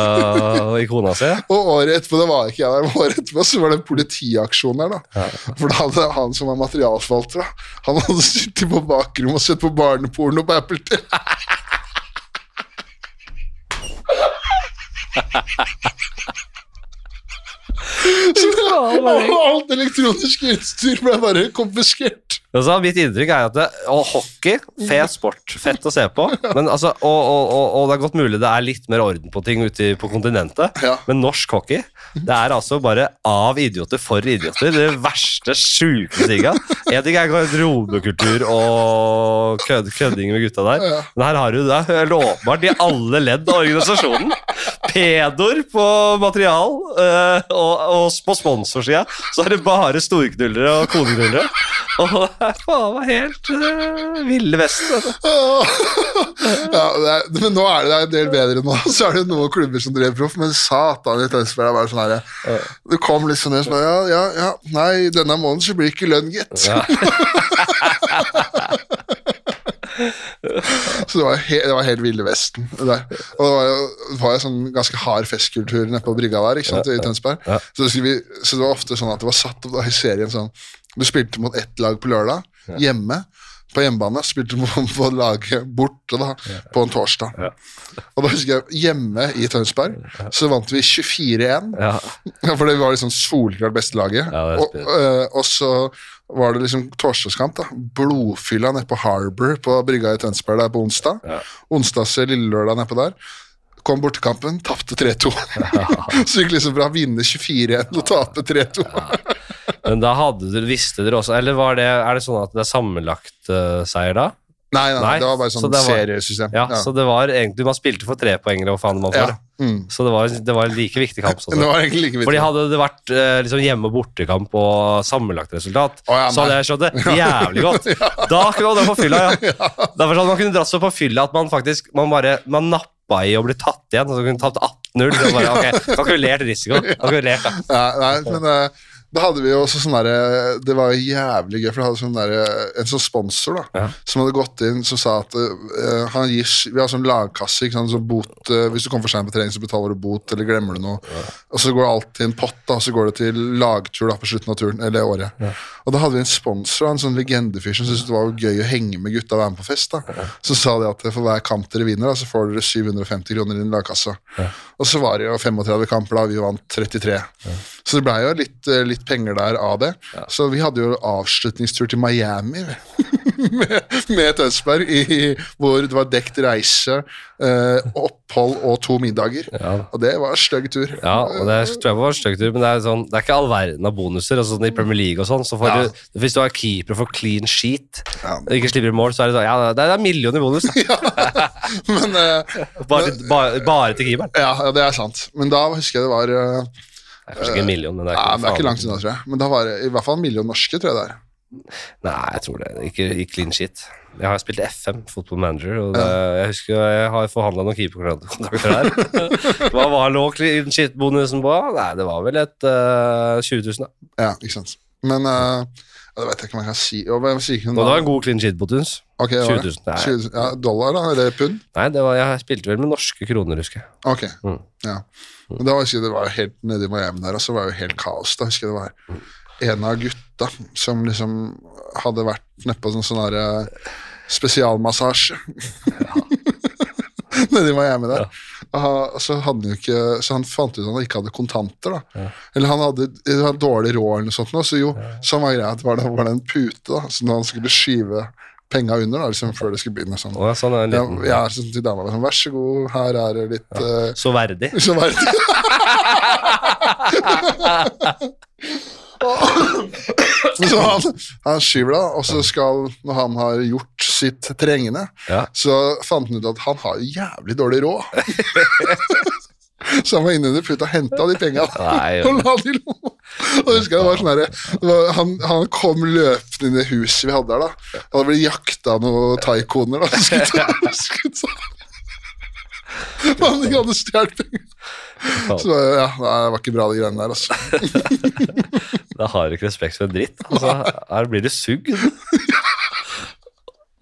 Speaker 1: i kona si.
Speaker 2: Og året etterpå, det var ikke jeg der, men året etterpå så var det en politiaksjon der, da. For da hadde han som var materialforvalter, han hadde sittet på bakrommet og sett på barneporno på Apple TV. Og alt elektronisk utstyr ble bare konfiskert.
Speaker 1: Altså, mitt inntrykk er at det, og hockey, fet sport, fett å se på. Men altså, og, og, og, og det er godt mulig det er litt mer orden på ting ute på kontinentet.
Speaker 2: Ja.
Speaker 1: Men norsk hockey det er altså bare av idioter for idioter. Det verste, sjuke tinga. En ting er garderobekultur og kød, kødding med gutta der, men her har du det helt åpenbart i alle ledd av organisasjonen. Pedoer på material, og, og på sponsorsida så er det bare storknullere og koneknullere. Er faen meg helt uh, ville vesten. altså.
Speaker 2: Ja, det er, men nå er det, en del bedre nå. Så er det noen klubber som drev proff, men satan i Tønsberg er bare sånn herre Det kom litt sånn sånn, ja, ja, ja, nei, denne måneden så blir det ikke lønn, gitt.
Speaker 1: Ja.
Speaker 2: Så det var, he, det var helt Ville Vesten. Der. Og det var jo det var jo sånn ganske hard festkultur nede på brygga der ikke sant, i Tønsberg.
Speaker 1: Ja.
Speaker 2: Så, vi, så det var ofte sånn at det var satt opp da i serien sånn Du spilte mot ett lag på lørdag, hjemme. På hjemmebane spilte du mot på laget borte da, på en torsdag.
Speaker 1: Ja.
Speaker 2: Og da husker jeg hjemme i Tønsberg så vant vi 24-1.
Speaker 1: Ja.
Speaker 2: Ja, for det var liksom soleklart beste laget.
Speaker 1: Ja,
Speaker 2: og, øh, og så var det liksom torsdagskamp. da Blodfylla nede på Harbour på brygga i Tønsberg der på onsdag.
Speaker 1: Ja.
Speaker 2: Onsdags lille lørdag nedpå der. Kom bortekampen, tapte 3-2. så gikk liksom fra å vinne 24-1 og tape 3-2.
Speaker 1: Men da hadde dere, visste dere også Eller var det, er det sånn at det er sammenlagt uh, seier da?
Speaker 2: Nei, nei,
Speaker 1: Nei,
Speaker 2: det var bare sånn
Speaker 1: så var-
Speaker 2: seriesystem.
Speaker 1: Ja, så det var egentlig Man spilte for tre poeng, eller hva faen man
Speaker 2: ja. Mm.
Speaker 1: Så det var, det var en like viktig kamp. Sånn.
Speaker 2: Det var egentlig like viktig. Fordi.
Speaker 1: Hadde det vært eh, liksom hjemme- og bortekamp og sammenlagt resultat,
Speaker 2: Å, ja,
Speaker 1: så hadde jeg skjønt det jævlig godt. Da kunne man dra på fylla, ja. Derfor sånn, Man kunne dratt så på fylla at man faktisk man bare, man nappa i og bli tatt igjen. Så kunne tatt 18-0. så bare, ok, Kalkulert risiko. Kalkulert, da.
Speaker 2: Ja, nei, men eh, da hadde vi jo også sånn derre Det var jævlig gøy, for det hadde sånn der, en sånn sponsor da
Speaker 1: Ja.
Speaker 2: som hadde gått inn som sa at uh, han gir, Vi har sånn lagkasse. Ikke sant? Så bot, uh, hvis du kommer for seint på trening, så betaler du bot, eller glemmer du noe. Og så går det alltid en pott, da, og så går det til lagtur da på slutten av turen, eller året. Og da hadde vi en sponsor, en sånn legendefyr som syntes det var gøy å henge med gutta og være med på fest. da Så sa de at for hver kamp dere vinner, da, så får dere 750 kroner inn i lagkassa. lagkasse. Og så var det jo 35 kamper, da vi vant 33. Så det blei jo litt, eh, litt penger der av det. Så vi hadde jo avslutningstur til Miami med, med Tønsberg, i, hvor det var dekt reise, eh, opphold og to middager.
Speaker 1: Ja.
Speaker 2: Og det var en stygg tur.
Speaker 1: Ja, og det tror jeg var stygt, men det er, sånn, det er ikke all verden av bonuser. Altså, sånn I Premier League og sånn, så får
Speaker 2: Ja.
Speaker 1: du, hvis du har keeper for clean sheet
Speaker 2: Ja.
Speaker 1: og ikke slipper i mål, så er det sånn, ja, det er en million i bonus.
Speaker 2: Men eh,
Speaker 1: Bare, bare, bare til keeperen.
Speaker 2: ja, ja, det er sant. Men da husker jeg det var eh,
Speaker 1: Det er kanskje ikke en million, men det er
Speaker 2: ja, Det er ikke langt unna, tror jeg. Men da var det i hvert fall en million norske, tror jeg det er.
Speaker 1: Nei, jeg tror det. Ikke ikke clean shit. Jeg har spilt FM, Football Manager, og det, jeg husker jeg har forhandla noen keeperkontrakter der. Hva var lå clean shit-bonusen på? Nei, det var vel et uh, 20 000, da.
Speaker 2: Ja, ikke sant. Men uh, det vet jeg ikke om jeg kan si. Og hvem sier ikke
Speaker 1: det var en god clean shit-bonus.
Speaker 2: Okay, det var
Speaker 1: 20
Speaker 2: det.
Speaker 1: 000. Nei.
Speaker 2: 20 000. Ja, dollar, da? Eller pund?
Speaker 1: Nei, det var, jeg spilte vel med norske kroner, husker jeg.
Speaker 2: Ok,
Speaker 1: Mm.
Speaker 2: ja. Men da husker jeg det var helt nede i Miami der, og så var det jo helt kaos. Da husker jeg det var en av gutta som liksom hadde vært nedpå sånn sånn derre spesialmassasje. Nedi Miami der. Ja. så, ikke, så han fant ut at han ikke hadde kontanter. da. Eller han hadde, han hadde dårlig råd, eller noe sånt. Så jo, så var greia var det var det en pute da, som han skulle skyve penga under, da, liksom før det skulle begynne. sånn.
Speaker 1: Å, ja, sånn er liten,
Speaker 2: Ja, ja, sånn til dama sånn, Vær så god, her er det litt eh,
Speaker 1: Så verdig.
Speaker 2: så var det Så han, han skyver da, og så skal, når han har gjort sitt trengende,
Speaker 1: Ja.
Speaker 2: så fant han ut at han har jævlig dårlig råd. så han var inne under puta og henta de penga
Speaker 1: Nei,
Speaker 2: og la de i lomma. Og jeg husker det var sånn det var- han, han kom løpende inn i huset vi hadde her, da. Han hadde blitt jakta av noen taikoner, da. Skulle ta, skulle ta. Han de hadde stjålet penger. Så ja, nei, det var ikke bra, de greiene der, altså.
Speaker 1: Da har du ikke respekt for en dritt. Altså, her blir du sugd.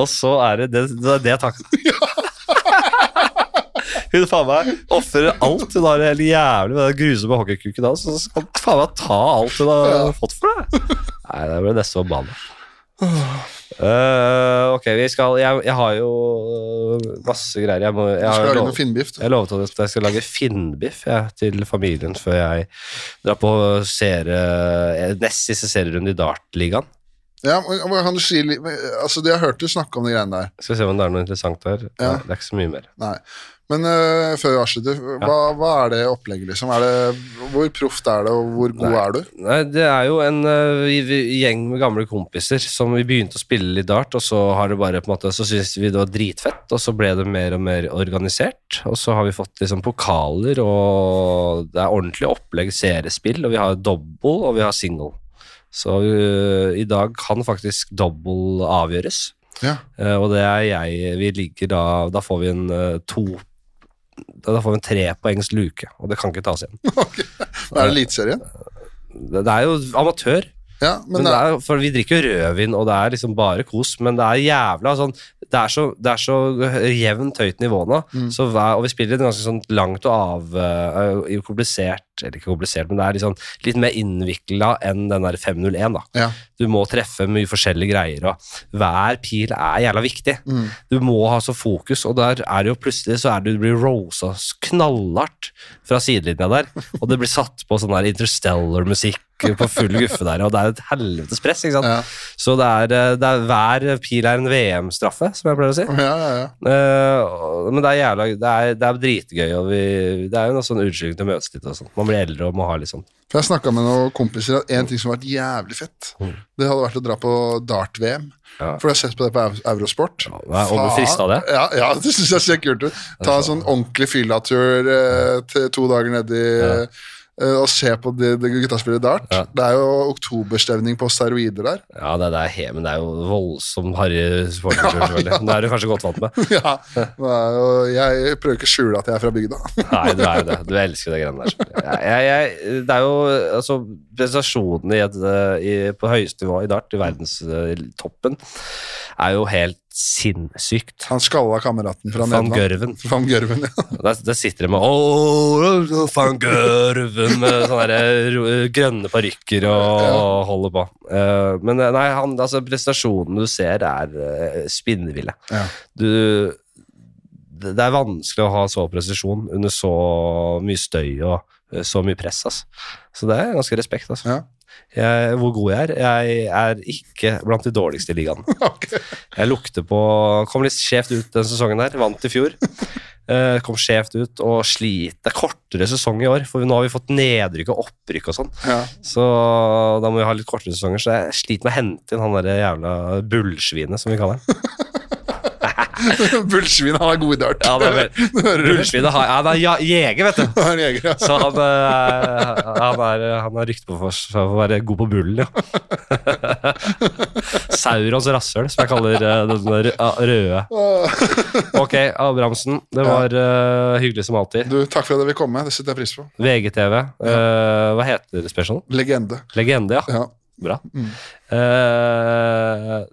Speaker 1: Og så er det det, det, er det takket. Hun faen meg ofrer alt. Hun har helt jævlig med den grusomme hockeykuken hans. Så skal hun faen meg ta alt hun har fått for det. Nei, det ble nesten forbanna. Eh, ok, vi skal Jeg, jeg har jo øh, masse greier. Jeg, må, jeg
Speaker 2: Du skal lage
Speaker 1: lov-
Speaker 2: noe finnbiff.
Speaker 1: jeg lovet at jeg skal lage finnbiff ja, til familien før jeg drar på serie, nest siste serierunde i Dartligaen.
Speaker 2: Ja, kan du si Altså, jeg har hørt du snakke om de greiene der.
Speaker 1: Skal vi se om det er noe interessant der.
Speaker 2: Ja.
Speaker 1: Det er ikke så mye mer.
Speaker 2: Nei. Men uh, før avslutter, hva, hva er det opplegget, liksom? Det, hvor proft er det, og hvor god
Speaker 1: Nei.
Speaker 2: er du?
Speaker 1: Nei, Det er jo en uh, gjeng med gamle kompiser som vi begynte å spille litt dart, og så har det bare på en måte, så syntes vi det var dritfett, og så ble det mer og mer organisert. Og så har vi fått liksom pokaler, og det er ordentlig opplegg seriespill, og vi har double, og vi har single. Så uh, i dag kan faktisk double avgjøres.
Speaker 2: Ja.
Speaker 1: Uh, og det er jeg Vi ligger da Da får vi en uh, to Da får vi en trepoengs luke, og det kan ikke tas igjen.
Speaker 2: Er det Eliteserien?
Speaker 1: Det, det er jo amatør,
Speaker 2: Ja,
Speaker 1: men
Speaker 2: men
Speaker 1: det
Speaker 2: det er,
Speaker 1: for vi drikker jo rødvin, og det er liksom bare kos, men det er jævla sånn Det er så, det er så jevnt høyt nivå nå,
Speaker 2: Mm.
Speaker 1: så og vi spiller et ganske sånn langt og av uh, komplisert Eller ikke komplisert, men det er liksom litt mer innvikla enn den der 501, da.
Speaker 2: ja.
Speaker 1: Du må treffe mye forskjellige greier, og hver pil er jævla viktig.
Speaker 2: Mm.
Speaker 1: Du må ha så fokus, og der er det jo plutselig så er det, du blir rosa knallhardt fra sidelinja der, og det blir satt på sånn der interstellar-musikk på full guffe der, og det er et helvetes press, ikke sant?
Speaker 2: Ja.
Speaker 1: Så det er, eh, det er hver pil er en VM-straffe, som jeg pleier å si.
Speaker 2: Ja, ja, ja.
Speaker 1: Eh, men det er jævla, det er, det er dritgøy, og vi, det er jo noe sånn unnskyldning til å møtes litt og sånt. Man blir eldre og må ha litt sånn.
Speaker 2: For Jeg snakka med noen kompiser at en ting som har vært jævlig fett,
Speaker 1: Mm.
Speaker 2: det hadde vært å dra på dart-VM.
Speaker 1: Ja.
Speaker 2: For jeg har sett på det på Eurosport.
Speaker 1: Ja, og du frista det?
Speaker 2: Ja, ja, det syns jeg ser kult ut. Ta en sånn ordentlig fyllatur eh, to dager nedi
Speaker 1: Ja.
Speaker 2: Eh, og se på det, det gitarspillet spille dart.
Speaker 1: Ja.
Speaker 2: Det er jo oktoberstemning på steroider der.
Speaker 1: Ja, det, det er he, men det er jo voldsom harry sportskultur, selvfølgelig. Det er du kanskje godt vant med.
Speaker 2: ja, jo, Jeg prøver ikke å skjule at jeg er fra bygda.
Speaker 1: Nei, du er jo det. Du elsker det greiene der. Jeg, jeg, det er jo altså Prestasjonene i et, eh, i, på høyeste nivå i dart, i verdenstoppen, er jo helt sinnssykt.
Speaker 2: Han skalla kameraten fra
Speaker 1: Van Gørven.
Speaker 2: Van Gørven, ja.
Speaker 1: Der, der sitter de med Åh, van Gørven med sånne der, grønne parykker og
Speaker 2: Ja.
Speaker 1: holder på. Eh, men eh, nei, han, altså, prestasjonene du ser, er spinnville.
Speaker 2: Ja.
Speaker 1: Du det er vanskelig å ha så presisjon under så mye støy og eh, så mye press. Altså. Så det er ganske respekt. Altså.
Speaker 2: Ja.
Speaker 1: Jeg, hvor god jeg er? Jeg er ikke blant de dårligste i ligaen.
Speaker 2: Okay.
Speaker 1: Jeg lukter på Kom litt skjevt ut den sesongen der. Vant i fjor. Uh, kom skjevt ut og slit. Det er kortere sesong i år, for nå har vi fått nedrykk og opprykk og sånn.
Speaker 2: Ja.
Speaker 1: Så da må vi ha litt kortere sesonger. Så jeg sliter med å hente inn han der jævla bullsvinet, som vi kaller han.
Speaker 2: Bullsvin, han er god i dart.
Speaker 1: Ja, det er har, han er jeger, vet du.
Speaker 2: Han er jeger, ja.
Speaker 1: Så han, eh, han, er, han har rykte på for, for å være god på bullen, ja. Saurons rasshøl, som jeg kaller eh, den røde. Ok, Abrahamsen, det var uh, hyggelig som alltid.
Speaker 2: Du, Takk for at jeg vil komme. Det setter jeg pris på.
Speaker 1: VGTV, Uh, hva heter specialen?
Speaker 2: Legende.
Speaker 1: Legende, ja.
Speaker 2: Ja.
Speaker 1: Bra.
Speaker 2: Mm.
Speaker 1: Eh,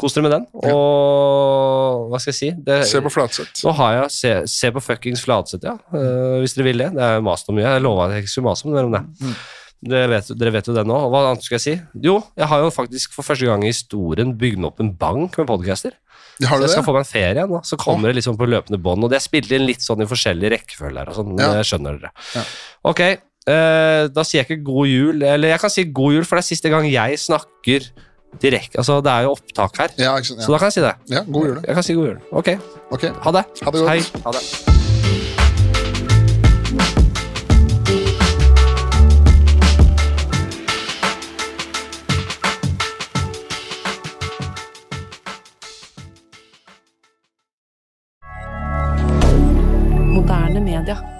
Speaker 1: kos dere med den, og hva skal jeg si? Det,
Speaker 2: Se på Flatseth.
Speaker 1: Nå har jeg Se, se på fuckings Flatseth, ja. Uh, hvis dere vil det. Det er mast om mye. Jeg lova at jeg ikke skulle mase om det.
Speaker 2: Mm.
Speaker 1: Det vet, dere vet jo det nå. Hva annet skal jeg si? Jo, jeg har jo faktisk for første gang i historien bygd opp en bank med podcaster. Så
Speaker 2: jeg
Speaker 1: jeg
Speaker 2: det?
Speaker 1: skal få meg en ferie nå. Så kommer det liksom på løpende bånd. Og det er spilt inn litt sånn i forskjellig rekkefølge her og sånn.
Speaker 2: Ja.
Speaker 1: Skjønner dere.
Speaker 2: Ja.
Speaker 1: Ok, eh, da sier jeg ikke god jul. Eller jeg kan si god jul, for det er siste gang jeg snakker direkte. Altså, det er jo opptak her.
Speaker 2: Ja, ikke sant?
Speaker 1: Så da kan jeg si det.
Speaker 2: ja, god jul.
Speaker 1: Jeg kan si god jul. Ok,
Speaker 2: okay.
Speaker 1: ha det.
Speaker 2: Ha det godt.
Speaker 1: Hei. Ha det.
Speaker 3: Moderne media.